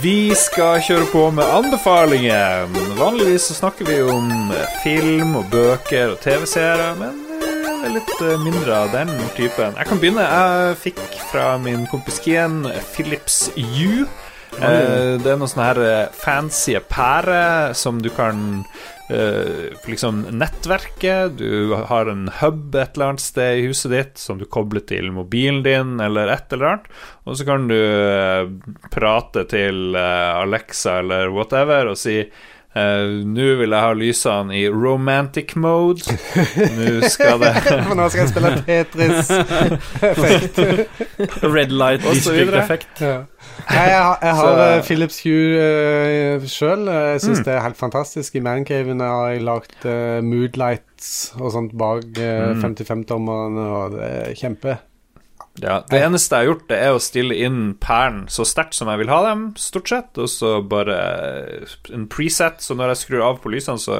Vi skal kjøre på med anbefalinger. Vanligvis så snakker vi om film og bøker og TV-serier, men det er litt eh, mindre av den typen. Jeg kan begynne. Jeg fikk fra min kompis Kien Philips U. Eh, det er noen sånne her eh, fancy pærer som du kan eh, liksom nettverke. Du har en hub et eller annet sted i huset ditt som du kobler til mobilen din, eller et eller annet. Og så kan du prate til Alexa eller whatever og si eh, Nå vil jeg ha lysene i romantic mode. Nå skal det For nå skal jeg spille Tetris. Red light district-effekt. Ja. Nei, jeg, har- jeg har Så- eh, Philips Hue uh, sjøl. Jeg syns Mm. det er helt fantastisk. I Mancaven har jeg lagd uh, moodlights og sånt bak uh, Mm. 55-tommerne, og det er kjempe. Ja, Det eneste jeg har gjort, det er å stille inn pæren så sterkt som jeg vil ha dem, stort sett, og så bare en preset. Så når jeg skrur av på lysene, så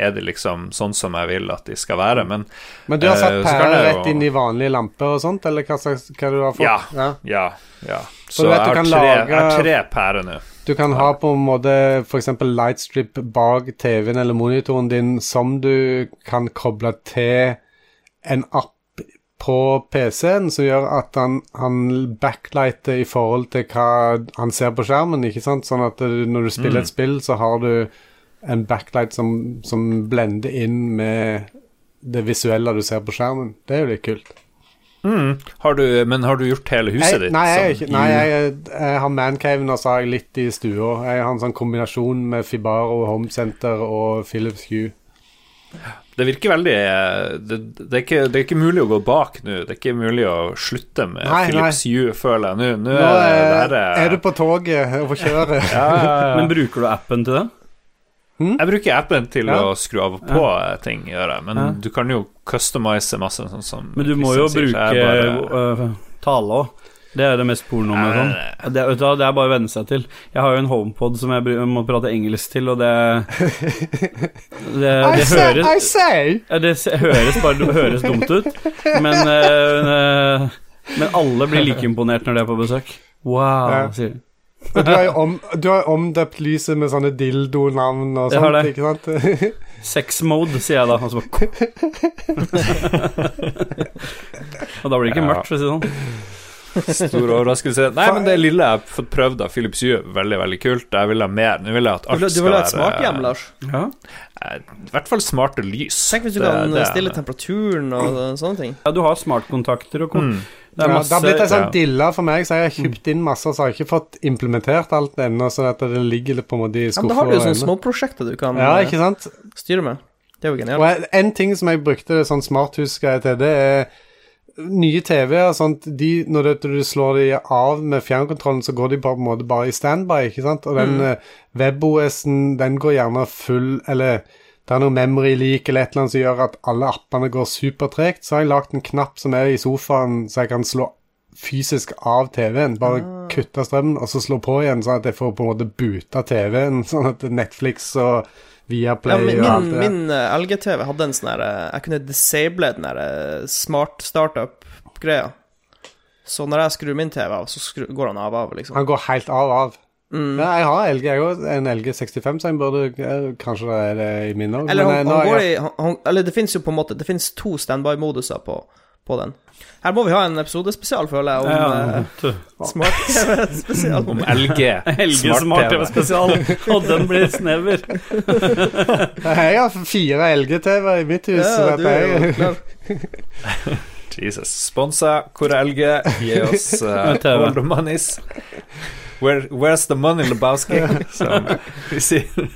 er det liksom sånn som jeg vil at de skal være. Men Men du har satt Eh, pærer rett inn i vanlige lamper og sånt, eller hva slags hva du har fått? Ja. ja. ja, ja. Så vet, jeg har tre, lage- jeg har tre pærer nå. Du kan ha på en måte f.eks. lightstrip bak TV-en eller monitoren din som du kan koble til en app på PC-en som gjør at han, han backlighter i forhold til hva han ser på skjermen. ikke sant? Sånn at når du spiller Mm. et spill, så har du en backlight som, som blender inn med det visuelle du ser på skjermen. Det er jo litt kult. Mm. Har du, men har du gjort hele huset Jeg, ditt? nei, jeg, som nei jeg, jeg har mancaven, og så har jeg litt i stua. Jeg har en sånn kombinasjon med Fibaro Home Center og Philips Hue. Det virker veldig eh, det, det, er ikke, det er ikke mulig å gå bak nå. Det er ikke mulig å slutte med Nei, Philips Hue, føler jeg. Nå, nå Nå er det er, det her er du på toget og får kjøre. ja, ja, ja. Men bruker du appen til det? Jeg bruker appen til Ja. å skru av og på ting, gjør jeg. Men Ja. du kan jo customize masse, sånn som Men du må jo sier, bruke bare- uh, tale òg. Det er det mest porno med sånn. Det, vet du, det er bare å venne seg til. Jeg har jo en HomePod som jeg må prate engelsk til, og det Det, det høres I say! ja, Det høres bare høres dumt ut, men men, Men alle blir like imponert når de er på besøk. Wow, sier de. Og du har jo om, du har omdøpt lyset med sånne dildo-navn og sånt, det. ikke sant? Sex mode, sier jeg da. Og, så bare, og da blir det ikke Ja. mørkt, for å si det sånn. Stor overraskelse. Nei, men det lille jeg har fått prøvd av Philips Hue, veldig veldig kult. Jeg vil ha mer. Nå vil jeg at Du skal vil, du vil ha et smarthjem, Lars? Ja. eh, I hvert fall smarte lys. Tenk hvis du Det- kan det er- stille temperaturen og sånne ting. ja, du har smartkontakter og Mm. Det er Ja, det har blitt en sånn ja. dilla for meg, så jeg har kjøpt inn masse, og så har jeg ikke fått implementert alt ennå, så at det ligger litt på en måte i Ja, men da har du jo sånne småprosjekter du kan Ja, eh, ikke sant? styre med. Det er jo genialt. Og en- en ting som jeg brukte sånn smarthusgreie til, det er nye TV-er og sånt, de, når du, du slår de av med fjernkontrollen, så går de på en måte bare i standby, ikke sant? Og den mm. WebOS-en, den går gjerne full, eller det er noe memory leak eller et eller annet som gjør at alle appene går supertregt, så har jeg lagt en knapp som er i sofaen, så jeg kan slå fysisk av TV-en, bare kutte strømmen, og så slå på igjen, sånn at jeg får på en måte buta TV-en, sånn at Netflix og Viaplay Ja, min, og alt det der. min eh, LG-TV hadde en sånn der eh, Jeg kunne disable den der eh, smart startup-greia. Så når jeg skrur min TV av, så skru, går han av av, liksom. Han går helt av av. Mm. Ja, jeg har LG, jeg òg. En LG 65, så jeg burde Kanskje det er det i min òg. Eller, han, Men nå han jeg, i, han, han, eller det finnes jo på en måte Det finnes to standby-moduser på, på den. Her må vi ha en episodespesial, føler jeg, om Ja, eh, smart-TV-spesial. Om LG. LG Smart-TV spesial, og den blir snever. jeg har fire LG-TV-er i mitt hus. Ja, du er jo klar. Jesus. Sponsa Hvor er LG? Gi oss uh, all the monies. Where, where's the money, Lebowski? Som vi sier.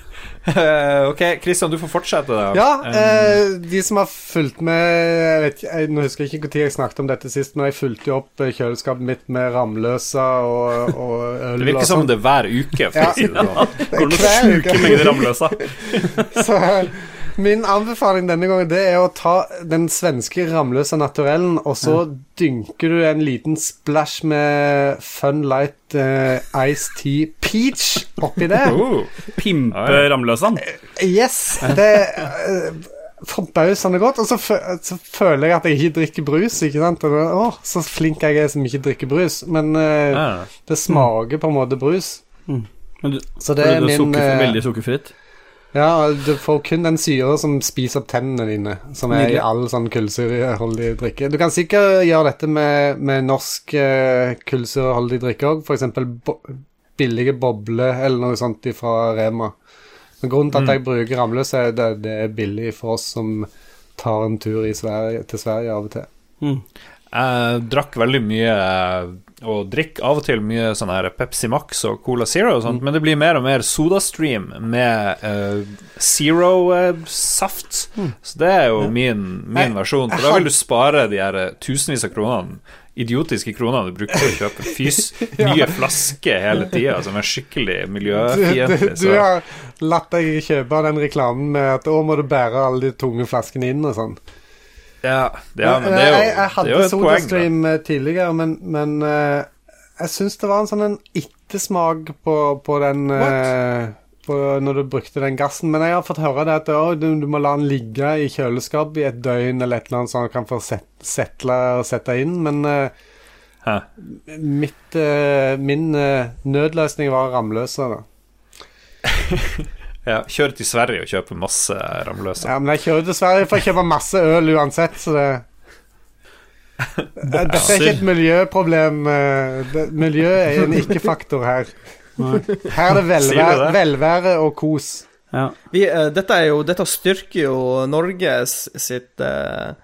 Eh, ok, Kristian, du får fortsette, da. ja, Um, eh, de som har fulgt med jeg vet, jeg, Nå husker jeg ikke når jeg snakket om dette sist, men jeg fulgte jo opp eh, kjøleskapet mitt med Ramløsa og, og øl. det virker og som sånt. det er hver uke. For Ja. å si det sånn. Uke. sjuke mengder Ramløsa? Så min anbefaling denne gangen Det er å ta den svenske ramløse naturellen, og så dynker du en liten splash med Fun Light uh, Ice Tea Peach oppi det. Oh, Pimpe Ja, ja. Yes! Det er uh, forbausende godt. Og så, så føler jeg at jeg ikke drikker brus. Ikke sant? Og, å, så flink jeg er som ikke drikker brus. Men uh, ja. det smaker på en måte brus. Men du, Så det er det er min sukker, eh, veldig sukkerfritt. Ja, du får kun den syre som spiser opp tennene dine, som er i Nydelig. all sånn kullsyreholdig drikke. Du kan sikkert gjøre dette med, med norsk uh, kullsyreholdig drikke òg, f.eks. Bo billige bobler eller noe sånt fra Rema. Men grunnen til at jeg bruker Ramløs, er det, det er billig for oss som tar en tur i Sverige, til Sverige av og til. Mm. Jeg drakk veldig mye eh, og drikker av og til mye sånn her Pepsi Max og Cola Zero og sånt, men det blir mer og mer SodaStream med uh, Zero-saft. Så det er jo min, min Jeg- versjon. For da vil du spare de her eh, tusenvis av kronene, idiotiske kronene du bruker på å kjøpe fys nye flasker hele tida, som er skikkelig Du, du, du har latt deg kjøpe den reklamen med at 'å, må du bære alle de tunge flaskene inn' og sånn. Ja, ja, men det er jo, jeg, jeg det er hadde jo et poeng. da. SodaStream eh, tidligere, men, men uh, jeg syns det var en sånn en ettersmak på, på den uh, på, Når du brukte den gassen. Men jeg har fått høre det at oh, du, du må la den ligge i kjøleskapet i et døgn eller et eller annet, så den kan få set, settle og sette inn. Men uh, mitt, eh, min eh, nødløsning var ramløse, da. Ja, kjør til Sverige og kjøpe masse ramløse. Ja, men jeg kjører til Sverige for å kjøpe masse øl uansett, så det Dette er ikke et miljøproblem. eh, miljø er en ikke-faktor her. Her er det velvære, velvære og kos. Ja. Vi, uh, dette, er jo, dette styrker jo Norges sitt uh,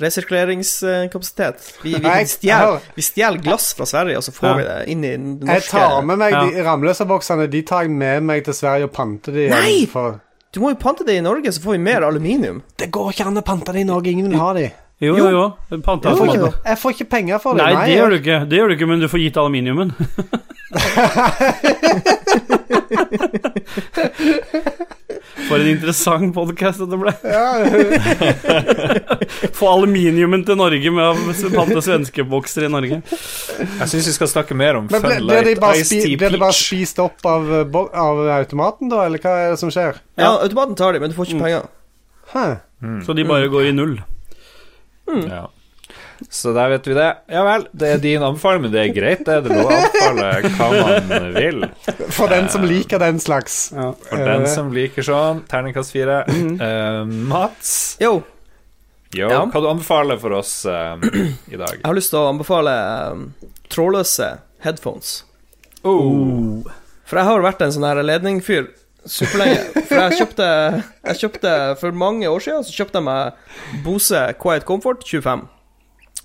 resirkuleringskapasitet. Vi, vi, Nei, stjeler, glass fra Sverige, og så får Ja. vi det inn i den Jeg tar med meg Ja. de ramløse boksene. De tar jeg med meg til Sverige og panter de Nei! For Du må jo pante det i Norge, så får vi mer aluminium. det går ikke an å pante det i Norge. Ingen vil ha de. Jo, jo, jo. Jeg får ikke, jeg får ikke penger for det. Nei, det gjør du ikke, Det gjør du ikke, men du får gitt aluminiumen. For en interessant podkast dette ble. Ja, Få aluminiumen til Norge med å pante svenskebokser i Norge. Jeg syns vi skal snakke mer om Men ble, Fun blir, de bare Ice Tea blir de bare spist opp av, av automaten, da, eller hva er det som skjer? Ja, automaten tar de, men du får ikke penger. Mm. Så de bare går i null. Ja. Så der vet vi det. Ja vel, det er din anbefaling, men det er greit, det. Det er lov å anbefale hva man vil. For den som liker den slags. For den Eh, som liker sånn. Terningkast fire. Eh, Mats, Yo, yo, Ja. hva du anbefaler for oss uh, i dag? jeg har lyst til å anbefale um, trådløse headphones. Oh. For jeg har vært en sånn her ledningfyr superlenge. For jeg kjøpte, jeg kjøpte For mange år siden så kjøpte jeg meg Bose Quiet Comfort 25.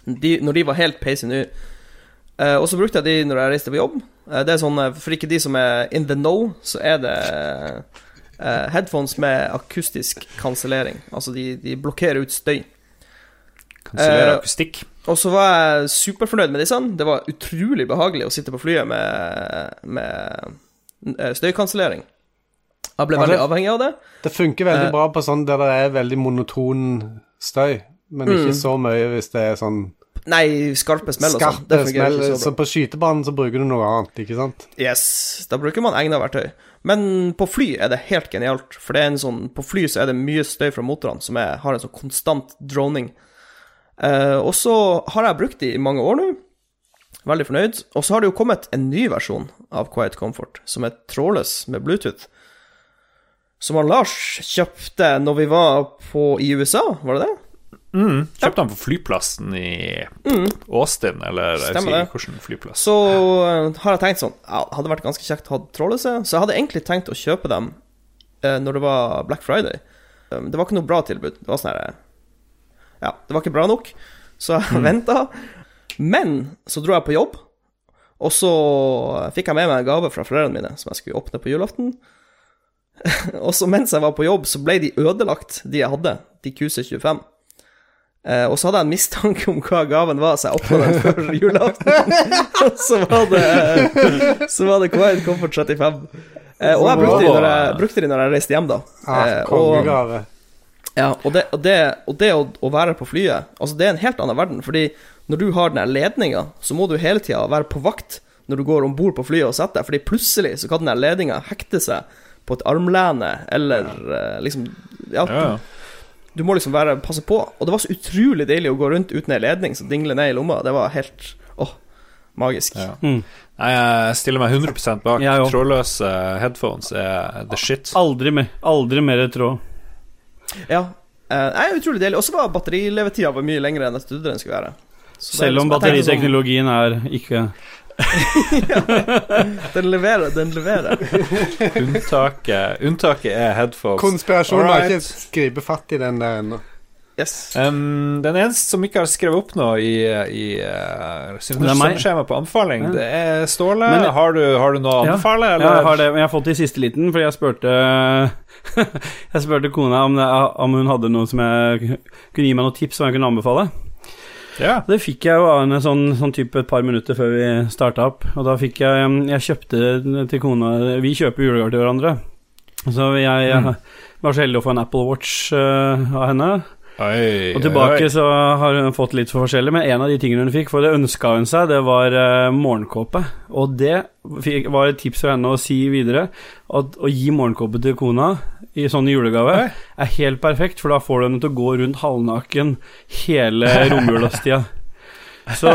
De, når de var helt peisy nye. Uh, og så brukte jeg de når jeg reiste på jobb. Uh, det er sånn, eh, For ikke de som er in the know, så er det uh, headphones med akustisk kansellering. Altså de, de blokkerer ut støy. Kansellerer akustikk. Og så var jeg superfornøyd med disse. Det var utrolig behagelig å sitte på flyet med, med støykansellering. Jeg ble veldig avhengig av det. Det funker veldig bra på sånn der det er veldig monoton støy, men ikke Mm. så mye hvis det er sånn Nei, skarpe smell og sånn. skarpe smell. Så så på skytebanen så bruker du noe annet, ikke sant? Yes, da bruker man egna verktøy. Men på fly er det helt genialt, for det er en sånn På fly så er det mye støy fra motorene som er, har en sånn konstant droning. Eh, og så har jeg brukt de i mange år nå. Veldig fornøyd. Og så har det jo kommet en ny versjon av Quiet Comfort, som er trådløs med Bluetooth. Som han Lars kjøpte når vi var på, i USA, var det det? Mm. Kjøpte han på flyplassen i Austin, eller Mm. Stemmer jeg hvilken flyplass. Så eh, har jeg tenkt sånn ja, Hadde vært ganske kjekt å ha trådløse. Så jeg hadde egentlig tenkt å kjøpe dem eh, når det var Black Friday. Um, det var ikke noe bra tilbud. Det var sånn her Ja, det var ikke bra nok, så jeg venta. Men så dro jeg på jobb, og så fikk jeg med meg en gave fra foreldrene mine som jeg skulle åpne på julaften. og så mens jeg var på jobb, så ble de ødelagt, de jeg hadde, de QC25. Eh, og så hadde jeg en mistanke om hva gaven var, så jeg åpna den før julaften. og så var det Så var det Quiet Comfort 35. Eh, og jeg brukte de, når jeg, brukte de når jeg reiste hjem, da. Ah, Eh, og, ja, og det, og det, og det å, å være på flyet Altså, det er en helt annen verden. Fordi når du har den ledninga, så må du hele tida være på vakt når du går om bord på flyet og setter deg. Fordi plutselig så kan den ledninga hekte seg på et armlene, eller eh, liksom Ja, ja. Du må liksom være, passe på. Og det var så utrolig deilig å gå rundt uten ei ledning som dingler ned i lomma. Det var helt åh, magisk. Ja. Mm. Jeg stiller meg 100% bak. Ja. Trådløse headphones er the shit. Aldri mer, aldri mer tråd. Ja. Det er utrolig deilig. Og så var batterilevetida mye lengre enn jeg trodde den skulle være. Så Selv om liksom- batteriteknologien er ikke Den leverer, den leverer. Unntaket, unntaket er headphones. Konspirasjonen har ikke skrevet fatt i den der ennå. Yes. Um, den eneste som ikke har skrevet opp noe i, i uh, er meg. på anbefaling, det er Ståle. Men- har, du, har du noe å anbefale? Ja, jeg har det, men jeg har fått det i siste liten, fordi jeg spurte Jeg spurte kona om, det, om hun hadde noe som jeg kunne gi meg noen tips som jeg kunne anbefale. Ja. Det fikk jeg jo av henne sånn, sånn type et par minutter før vi starta opp. Og da fikk jeg Jeg kjøpte til kona Vi kjøper julegaver til hverandre. Så jeg, jeg Mm. var så heldig å få en Apple Watch uh, av henne. Oi, Og tilbake oi. så har hun fått litt for forskjellig, men en av de tingene hun fikk, for det ønska hun seg, det var uh, morgenkåpe. Og det fikk, var et tips fra henne å si videre. At å gi morgenkåpe til kona i sånn julegave Oi. er helt perfekt, for da får du henne til å gå rundt halvnaken hele romjulastida. Så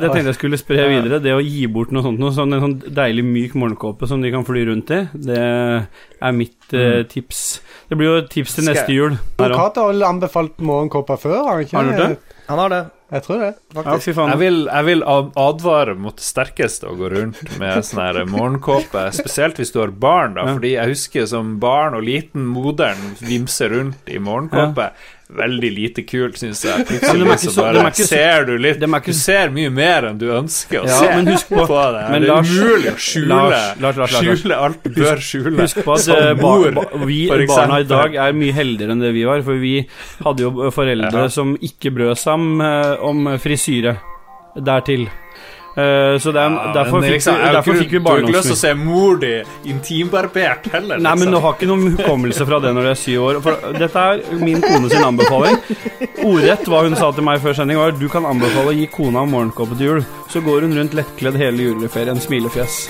det tenkte jeg skulle spre videre. Det å gi bort noe sånt, noe sånn, en sånn deilig myk morgenkåpe som de kan fly rundt i, det er mitt eh, tips. Det blir jo et tips til neste jul. Cato har anbefalt morgenkåper før, har han ikke? Har gjort det? Han har det, Jeg tror det. Faktisk. Ja. Jeg vil, jeg vil advare mot det sterkeste å gå rundt med sånn morgenkåpe, spesielt hvis du har barn, da, Ja. fordi jeg husker som barn og liten moderen vimse rundt i morgenkåpe. Veldig lite kult, syns jeg. Plutselig ikke så så- bare så- ser du litt ikke Du ser mye mer enn du ønsker å Ja, se men husk på- det. men det er umulig å skjule, Lars, Lars, skjule alt du bør skjule. Husk på at Som eh, ba, mor, ba, vi barna i dag er mye heldigere enn det vi var, for vi hadde jo foreldre Ja. som ikke brød seg om, eh, om frisyre dertil. Eh, så den, ja, derfor, Men fikk liksom, vi, jeg har derfor fikk vi Du har ikke lyst til å se mor di intimbarbert heller? Nei, men liksom. du har ikke noen hukommelse fra det når du er syv år. For dette er min kone sin anbefaling. Ordrett hva hun sa til meg før sending, var du kan anbefale å gi kona morgenkåpe til jul. Så går hun rundt lettkledd hele juleferien, smilefjes.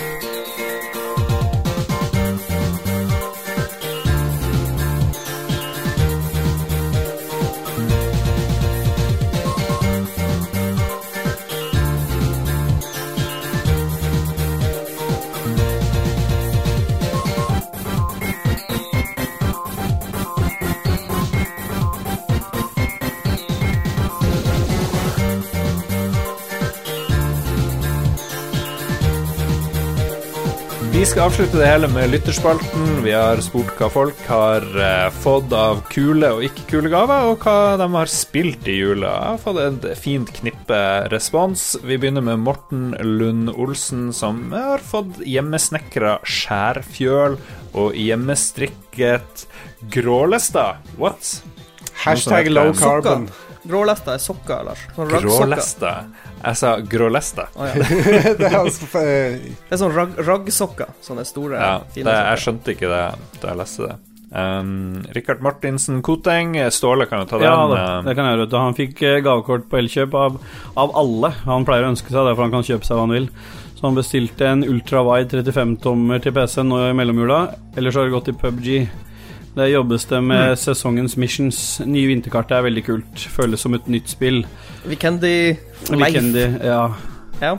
Vi skal avslutte det hele med lytterspalten. Vi har spurt hva folk har eh, fått av kule og ikke kule gaver, og hva de har spilt i jula. Jeg har fått et fint knippe respons. Vi begynner med Morten Lund Olsen, som har fått hjemmesnekra skjærfjøl og hjemmestrikket grålester. What? Hashtag low carbon. Grålesta er sokker, Lars. Sånn. Grålesta? Jeg sa grålesta. Oh, ja. det er altså, eh, Det er sånn ragg- raggsokker. Sånne store, Ja, fine det, jeg skjønte ikke det da jeg leste det. Um, Rikard Martinsen Koteng, Ståle kan jo ta den. Ja, da, det kan jeg gjøre. Han fikk eh, gavekort på Elkjøp av, av alle. Han pleier å ønske seg det, for han kan kjøpe seg hva han vil. Så han bestilte en ultrawide 35-tommer til PC nå i mellomjula. Ellers har det gått i PubG. Der jobbes det med Mm. sesongens missions. Nye vinterkart er veldig kult. Føles som et nytt spill. Weekendy Life. Weekendy, ja. Ja.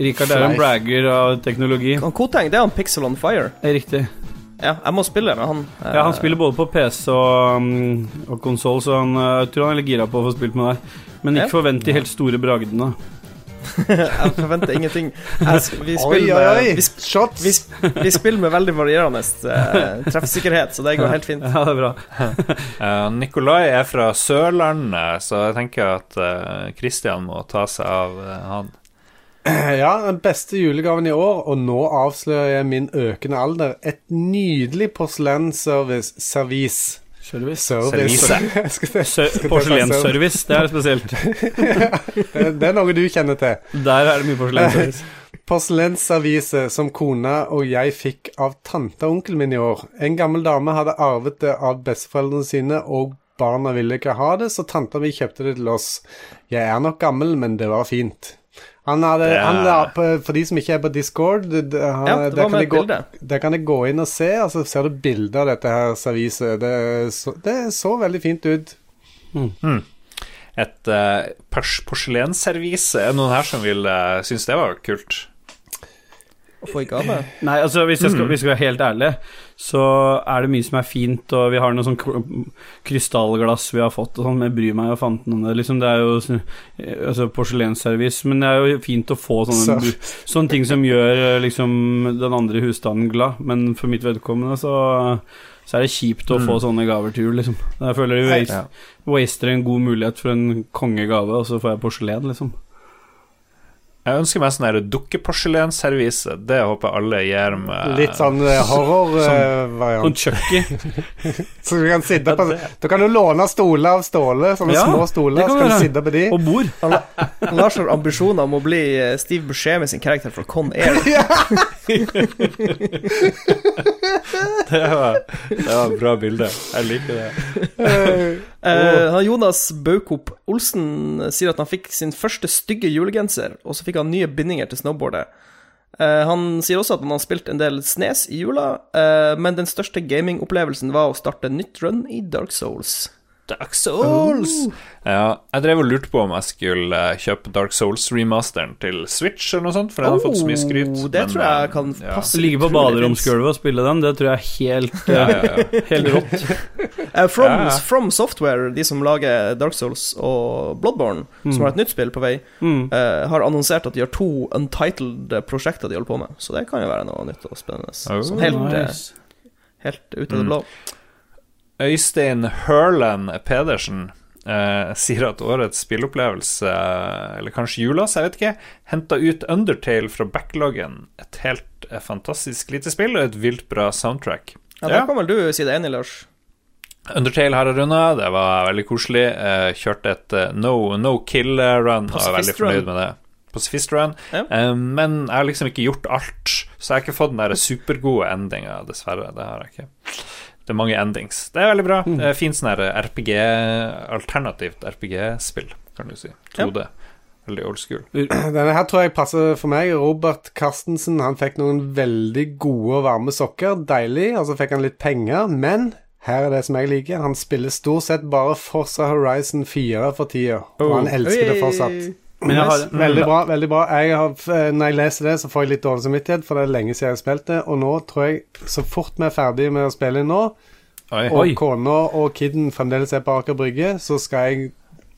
Rikard er en bragger av teknologi. Han Koteng, det er han Pixel on Fire. Det er riktig. Ja, jeg må spille med han. eh, Ja, han spiller både på PC og, um, og konsoll, så han, jeg tror han er litt gira på å få spilt med deg. Men Ja. ikke forvent de helt store bragdene. Jeg forventer ingenting. Jeg, vi, spiller oi, oi, oi! vi, Shots! vi, vi spiller med veldig varierende uh, treffsikkerhet, så det går helt fint. Ja, det er bra. uh, Nikolai er fra Sørlandet, så jeg tenker at uh, Christian må ta seg av uh, han. Ja, den beste julegaven i år, og nå avslører jeg min økende alder. Et nydelig porselensservice-servis. Service. Service. Porselensservice, det er spesielt. Det det er noe du kjenner til. Der er det mye porselensservice. Porselensavise som kona og jeg fikk av tante og onkelen min i år. En gammel dame hadde arvet det av besteforeldrene sine, og barna ville ikke ha det, så tanta mi kjøpte det til oss. Jeg er nok gammel, men det var fint. Han hadde, Det er- han la på, For de som ikke er på Discord, han, Ja, det der kan de gå, bilde. Der kan jeg gå inn og se, og så ser du bilder av dette her serviset. Det, så- det så veldig fint ut. Et uh, porselensservise. Er det noen her som vil uh, synes det var kult? Å få i gave. Nei, altså hvis jeg skal, hvis jeg skal være helt ærlig, så er det mye som er fint, og vi har noe sånn krystallglass vi har fått, og sånn, men jeg bryr meg jo fanten om det. Liksom, det er jo altså, porselensservice, men det er jo fint å få sånne, Så- sånne ting som gjør eh, liksom den andre husstanden glad, men for mitt vedkommende så så er det kjipt å få sånne gaver til jul, liksom. Jeg føler de waste, Ja. waster en god mulighet for en kongegave, og så får jeg porselen, liksom. Jeg ønsker meg sånn dukkeporselensservise. Det håper jeg alle gir meg. Litt sånn uh, horrorvariant. Sånn kjøkken. så du kan sitte på Du kan jo låne stoler av Ståle, sånne Ja, små stoler, så kan du sitte på de. Og bord. Han Lars har ambisjoner om å bli Steve Steve Buscemi sin karakter fra Con Air. Det var, det var et bra bilde. Jeg liker det. Eh, Jonas Baukop Olsen sier at han fikk sin første stygge julegenser, og så fikk han nye bindinger til snowboardet. Eh, han sier også at han har spilt en del Snes i jula, eh, men den største gamingopplevelsen var å starte nytt run i Dark Souls. Dark Souls! Ja, jeg drev og lurte på om jeg skulle eh, kjøpe Dark Souls-remasteren til Switch eller noe sånt, for den har fått så mye skryt. Oh, det men, tror jeg kan kan ja. passe. Ligge på baderomsgulvet og spille den, det tror jeg er helt, Ja, ja, ja. helt rått. uh, From, Ja, ja. From Software, de som lager Dark Souls og Bloodborne, som har et nytt spill på vei, Mm. uh, har annonsert at de har to untitled prosjekter de holder på med. Så det kan jo være noe nytt og spennende. Oh, Sånn helt, eh, Nice. helt ut av det blå. Øystein Hørland Pedersen eh, sier at årets spillopplevelse, eller kanskje julas, jeg vet ikke, henta ut Undertale fra backloggen. Et helt eh, fantastisk lite spill og et vilt bra soundtrack. Ja, Da kan vel du si det enig, Lars? Undertale har jeg runda, det var veldig koselig. Eh, kjørte et eh, no, no kill-run og er veldig fornøyd med det. Pacifist Run. Ja. Eh, men jeg har liksom ikke gjort alt, så jeg har ikke fått den der supergode endinga, dessverre. Det har jeg ikke. Det er mange endings. Det er veldig bra. Det er fint sånn RPG, alternativt RPG-spill, kan du si. 2D. Veldig old school. Denne her tror jeg passer for meg. Robert Carstensen han fikk noen veldig gode og varme sokker. Deilig. Og så fikk han litt penger. Men her er det som jeg liker. Han spiller stort sett bare Forza Horizon 4 for tida. Og han elsker det fortsatt. Men jeg har Veldig bra. veldig bra jeg har, Når jeg leser det, så får jeg litt dårlig samvittighet, for det er lenge siden jeg har spilt det. Og nå tror jeg, så fort vi er ferdig med å spille inn nå, Oi. og kona og kiden fremdeles er på Aker Brygge, så skal jeg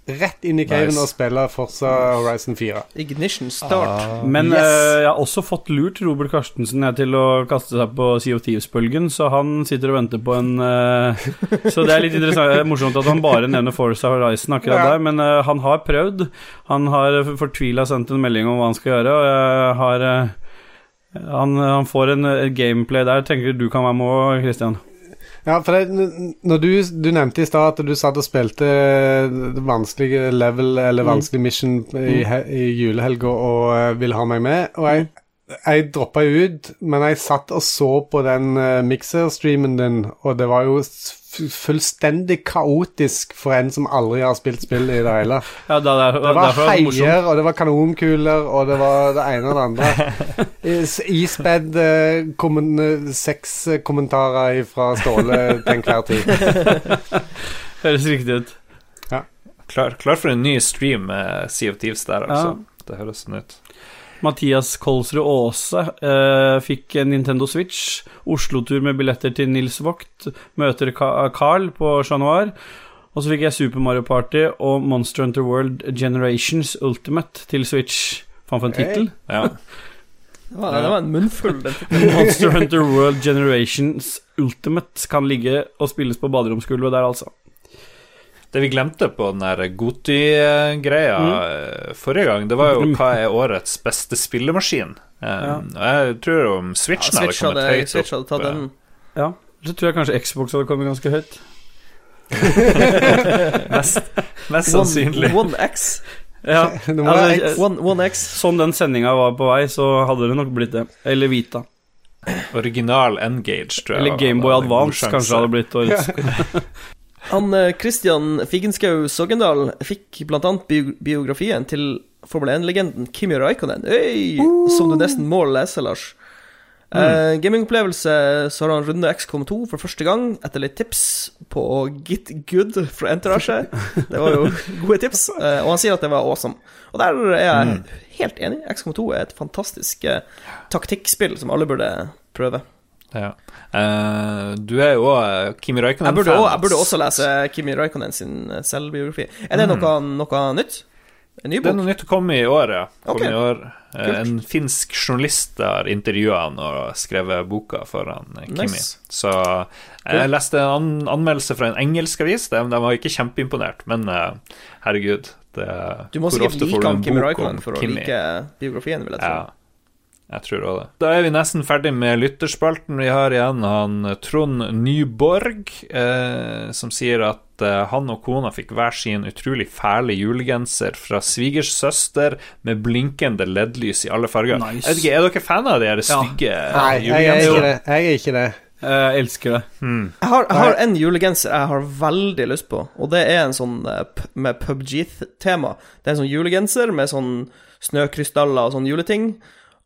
rett inn i caven Nice. og spille Forza Horizon 4. Ignition start. Men Yes. uh, jeg har også fått lurt Robert Karstensen jeg, til å kaste seg på CO2-bølgen, så han sitter og venter på en uh, Så det er litt morsomt at han bare nevner Forza Horizon akkurat Ja. der, men uh, han har prøvd. Han har fortvila sendt en melding om hva han skal gjøre, og jeg har eh, han, han får en gameplay der. Tenker du kan være med òg, Christian? Ja, for det, når du, du nevnte i stad at du satt og spilte det vanskelige level eller vanskelig mission i, he- i julehelga og eh, ville ha meg med, og jeg, jeg droppa jo ut, men jeg satt og så på den uh, mixer-streamen din, og det var jo fullstendig kaotisk for en som aldri har spilt spill i det hele. Ja, det, det, Det var er heier, og det var kanonkuler, og det var det ene og det andre. Is- Ispedd eh, kommen- sexkommentarer fra Ståle til enhver tid. Høres riktig ut. Klar, klar for en ny stream med Sea of Thieves der, altså. Det høres sånn ut. Mathias Kolsrud Aase eh, fikk Nintendo Switch. Oslo-tur med billetter til Nils Vogt. Møter Carl på Chat Noir. Og så fikk jeg Super Mario Party og Monster Hunter World Generations Ultimate til Switch. Faen for en tittel. Ja. Det var, det var en munnfull. Monster Hunter World Generations Ultimate kan ligge og spilles på baderomsgulvet der, altså. Det vi glemte på den der Goti-greia mm. forrige gang, det var jo hva er årets beste spillemaskin. Um, og Jeg tror om Ja, Switchen hadde kommet hadde, høyt Switch hadde tatt eh, den. Ja. Så tror jeg kanskje Xbox hadde kommet ganske høyt. Mest, mest sannsynlig. One, one X. Ja, altså, One, one X. Sånn den sendinga var på vei, så hadde det nok blitt det. Eller Vita. Original N-Gage, tror jeg. Eller Gameboy Advance kanskje hadde blitt årets. Han eh, Christian Figenschou Sogndal fikk blant annet biografien til Formel 1-legenden Kimi Raikkonen, Øy, som du nesten må lese, Lars. Uh, Gamingopplevelse så har han runde XCOM2 for første gang, etter litt tips på Git Good fra Enterasje. Det var jo gode tips, uh, og han sier at det var awesome. Og der er jeg helt enig. XCOM2 er et fantastisk uh, taktikkspill som alle burde prøve. Ja. Uh, du er jo uh, Kimi Jeg burde, også, jeg burde også lese Kimi Raikkonen sin eh, selvbiografi. Er det noe, noe nytt? En ny Det er noe nytt å komme i år, ja. Okay. I år. Uh, En finsk journalist har intervjua han og skrevet boka foran han, Kimi. Nice. Så jeg leste en an anmeldelse fra en engelsk avis. De, de var ikke kjempeimponert, men herregud det, Du må sikkert like han Kimi bok for å Kimi? like biografien, vil jeg tro. Ja, jeg tror òg det. Da er vi nesten ferdig med lytterspalten. Vi har igjen han Trond Nyborg, eh, som sier at eh, han og kona fikk hver sin utrolig fæle julegenser fra svigers søster med blinkende LED-lys i alle farger. Nice. Jeg vet ikke, Er dere fan av de her stygge Nei, jeg er ikke julegenserne? det. Jeg er ikke det. Jeg elsker det. Jeg har, jeg har en julegenser jeg har veldig lyst på, og det er en sånn eh, med PubG-tema. Det er en sånn julegenser med sånn snøkrystaller og sånn juleting.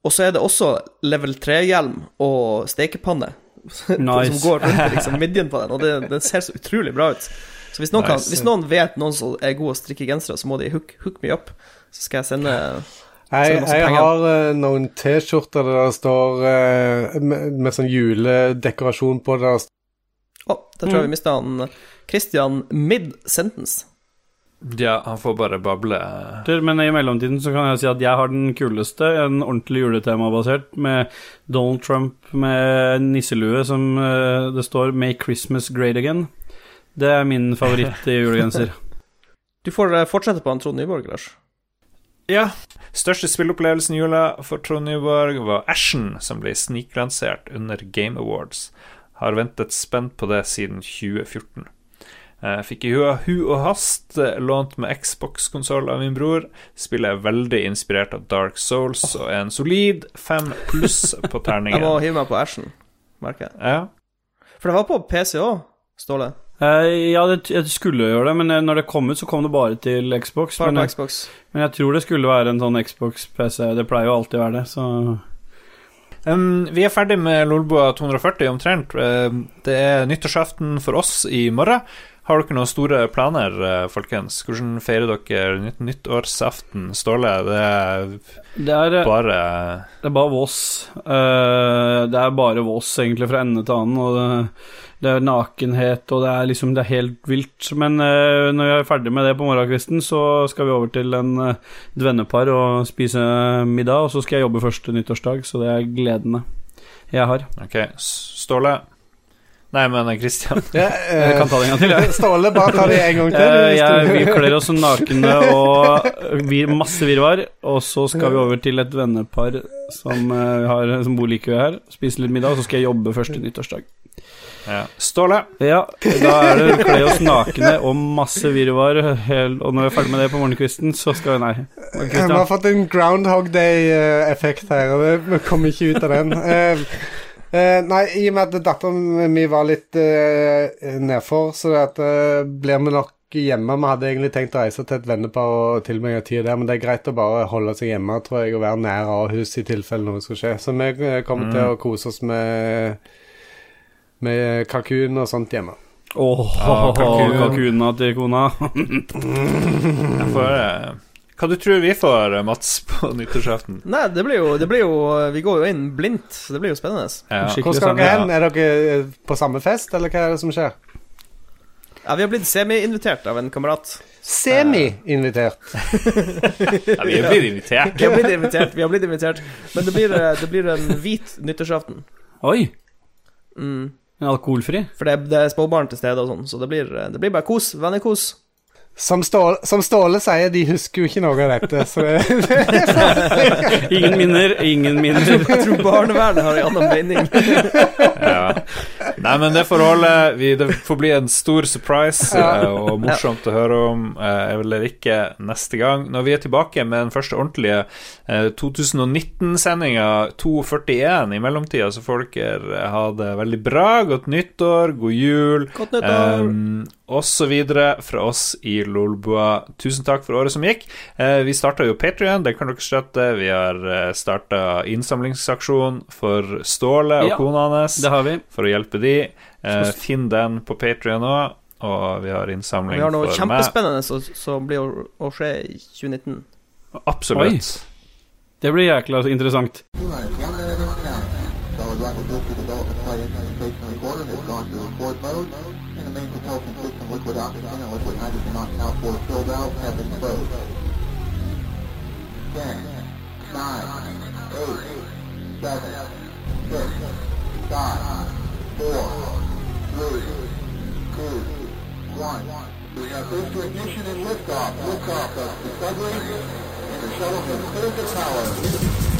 Og så er det også level 3-hjelm og stekepanne Nice. som går rundt liksom midjen på den, og det, den ser så utrolig bra ut. Så hvis noen, kan, hvis noen vet noen som er god å strikke gensere, så må de hook, hook me up. Så skal jeg sende Jeg, jeg har uh, noen T-skjorter der det står uh, med, med sånn juledekorasjon på. Der det Å, der tror jeg vi mista han Christian mid-sentence. Ja, han får bare bable. Men i mellomtiden så kan jeg si at jeg har den kuleste, en ordentlig juletemabasert, med Donald Trump med nisselue som eh, det står 'Make Christmas Great Again'. Det er min favoritt i julegenser. Du får eh, fortsette på han Trond Nyborg, Lars. Ja. Største spillopplevelsen i jula for Trond Nyborg var Ashen, som ble sniklansert under Game Awards. Har ventet spent på det siden 2014. Jeg fikk i hu hu og hast eh, lånt med Xbox-konsoll av min bror. Spillet er veldig inspirert av Dark Souls og er en solid fem pluss på terningen. Jeg må hive meg på Ashen, merker jeg. Ja. For det var på PC òg, Ståle. Eh, ja, det, jeg skulle gjøre det, men eh, når det kom ut, så kom det bare til Xbox. Bare Men, på jeg- Xbox. men jeg tror det skulle være en sånn Xbox-PC. Det pleier jo alltid å være det, så Um, vi er ferdig med Lolboa 240 omtrent. Uh, det er nyttårsaften for oss i morgen. Har dere noen store planer, eh, folkens? Hvordan feirer dere nytt nyttårsaften? Ståle, det er Det er, eh, bare det er bare Voss. Eh, det er bare Voss, egentlig, fra ende til annen. Og det, det er nakenhet, og det er liksom Det er helt vilt. Men når vi er ferdig med det på morgenkvisten, så skal vi over til en, dvennepar et vennepar og spise middag. Og så skal jeg jobbe første nyttårsdag, så det er gledene jeg har. Ok, Ståle? Nei, men Christian. Ja, Jeg kan ta det en gang til, Ja. Ståle, bare ta det en gang til. Eh, jeg, vi kler oss nakne og vir, masse virvar. Og så skal vi over til et vennepar som, eh, har, som bor like ved her. Spise litt middag, og så skal jeg jobbe første nyttårsdag. Ja. Ståle? Ja, da er det kle oss nakne og masse virvar. Og når vi er ferdig med det på morgenkvisten, så skal vi Nei. Vi har fått en Groundhog Day-effekt her, og vi kommer ikke ut av den. Eh, eh, nei, i og med at datteren min var litt uh, nedfor, så det eh, blir vi nok hjemme. Vi hadde egentlig tenkt å reise til et vennepar og tilbringe tid der, men det er greit å bare holde seg hjemme, tror jeg, og være nær Ahus i tilfelle noe skal skje. Så vi kommer kommer til å kose oss med med kalkun og sånt hjemme. Åh, Ja, kalkun. kalkunene til kona. Jeg får, eh, hva du tror vi får, eh, Mats, på nyttårsaften? Nei, det blir, jo, det blir jo Vi går jo inn blindt, så det blir jo spennende. Ja. Hvor skal dere hen? Er dere eh, på samme fest, eller hva er det som skjer? Ja, Vi har blitt semi-invitert av en kamerat. Semi-invitert. ja, vi har blitt invitert. Vi har blitt invitert, vi har blitt invitert Men det blir, eh, det blir en hvit nyttårsaften. Oi, Mm. en alkoholfri? For det, det er spåbarn til stede og sånn, så det blir, eh, det blir bare kos. Vennekos. Som Ståle, som Ståle sier, de husker jo ikke noe av dette, så det, Ingen minner, ingen minner. Jeg tror barnevernet har en annen mening. Ja. Nei, men det får holde. Vi, det får bli en stor surprise ja. og morsomt å høre om eh, eller ikke neste gang. Når vi er tilbake med den første ordentlige eh, 2019-sendinga, 241, i mellomtida, så får dere ha det veldig bra. Godt nyttår, god jul, Godt nyttår. um, videre fra oss i Lolbua. Tusen takk for året som gikk. Eh, vi starta jo Patrion, det kan dere støtte. Vi har uh, starta innsamlingsaksjon for Ståle og Ja, kona hans Det har vi. for å hjelpe de. Eh, finn den på Patrion òg, og vi har innsamling for meg. Vi har noe kjempespennende som som blir å, å skje i 2019. Absolutt. Det blir jækla interessant. Right, main propulsion system liquid oxygen and liquid hydrogen filled out have exposed. 10, 9, 8, 7, 6, 5, 4, 3, 2, 1. We have first ignition and liftoff. Liftoff of Discovery and the shuttle has cleared the tower.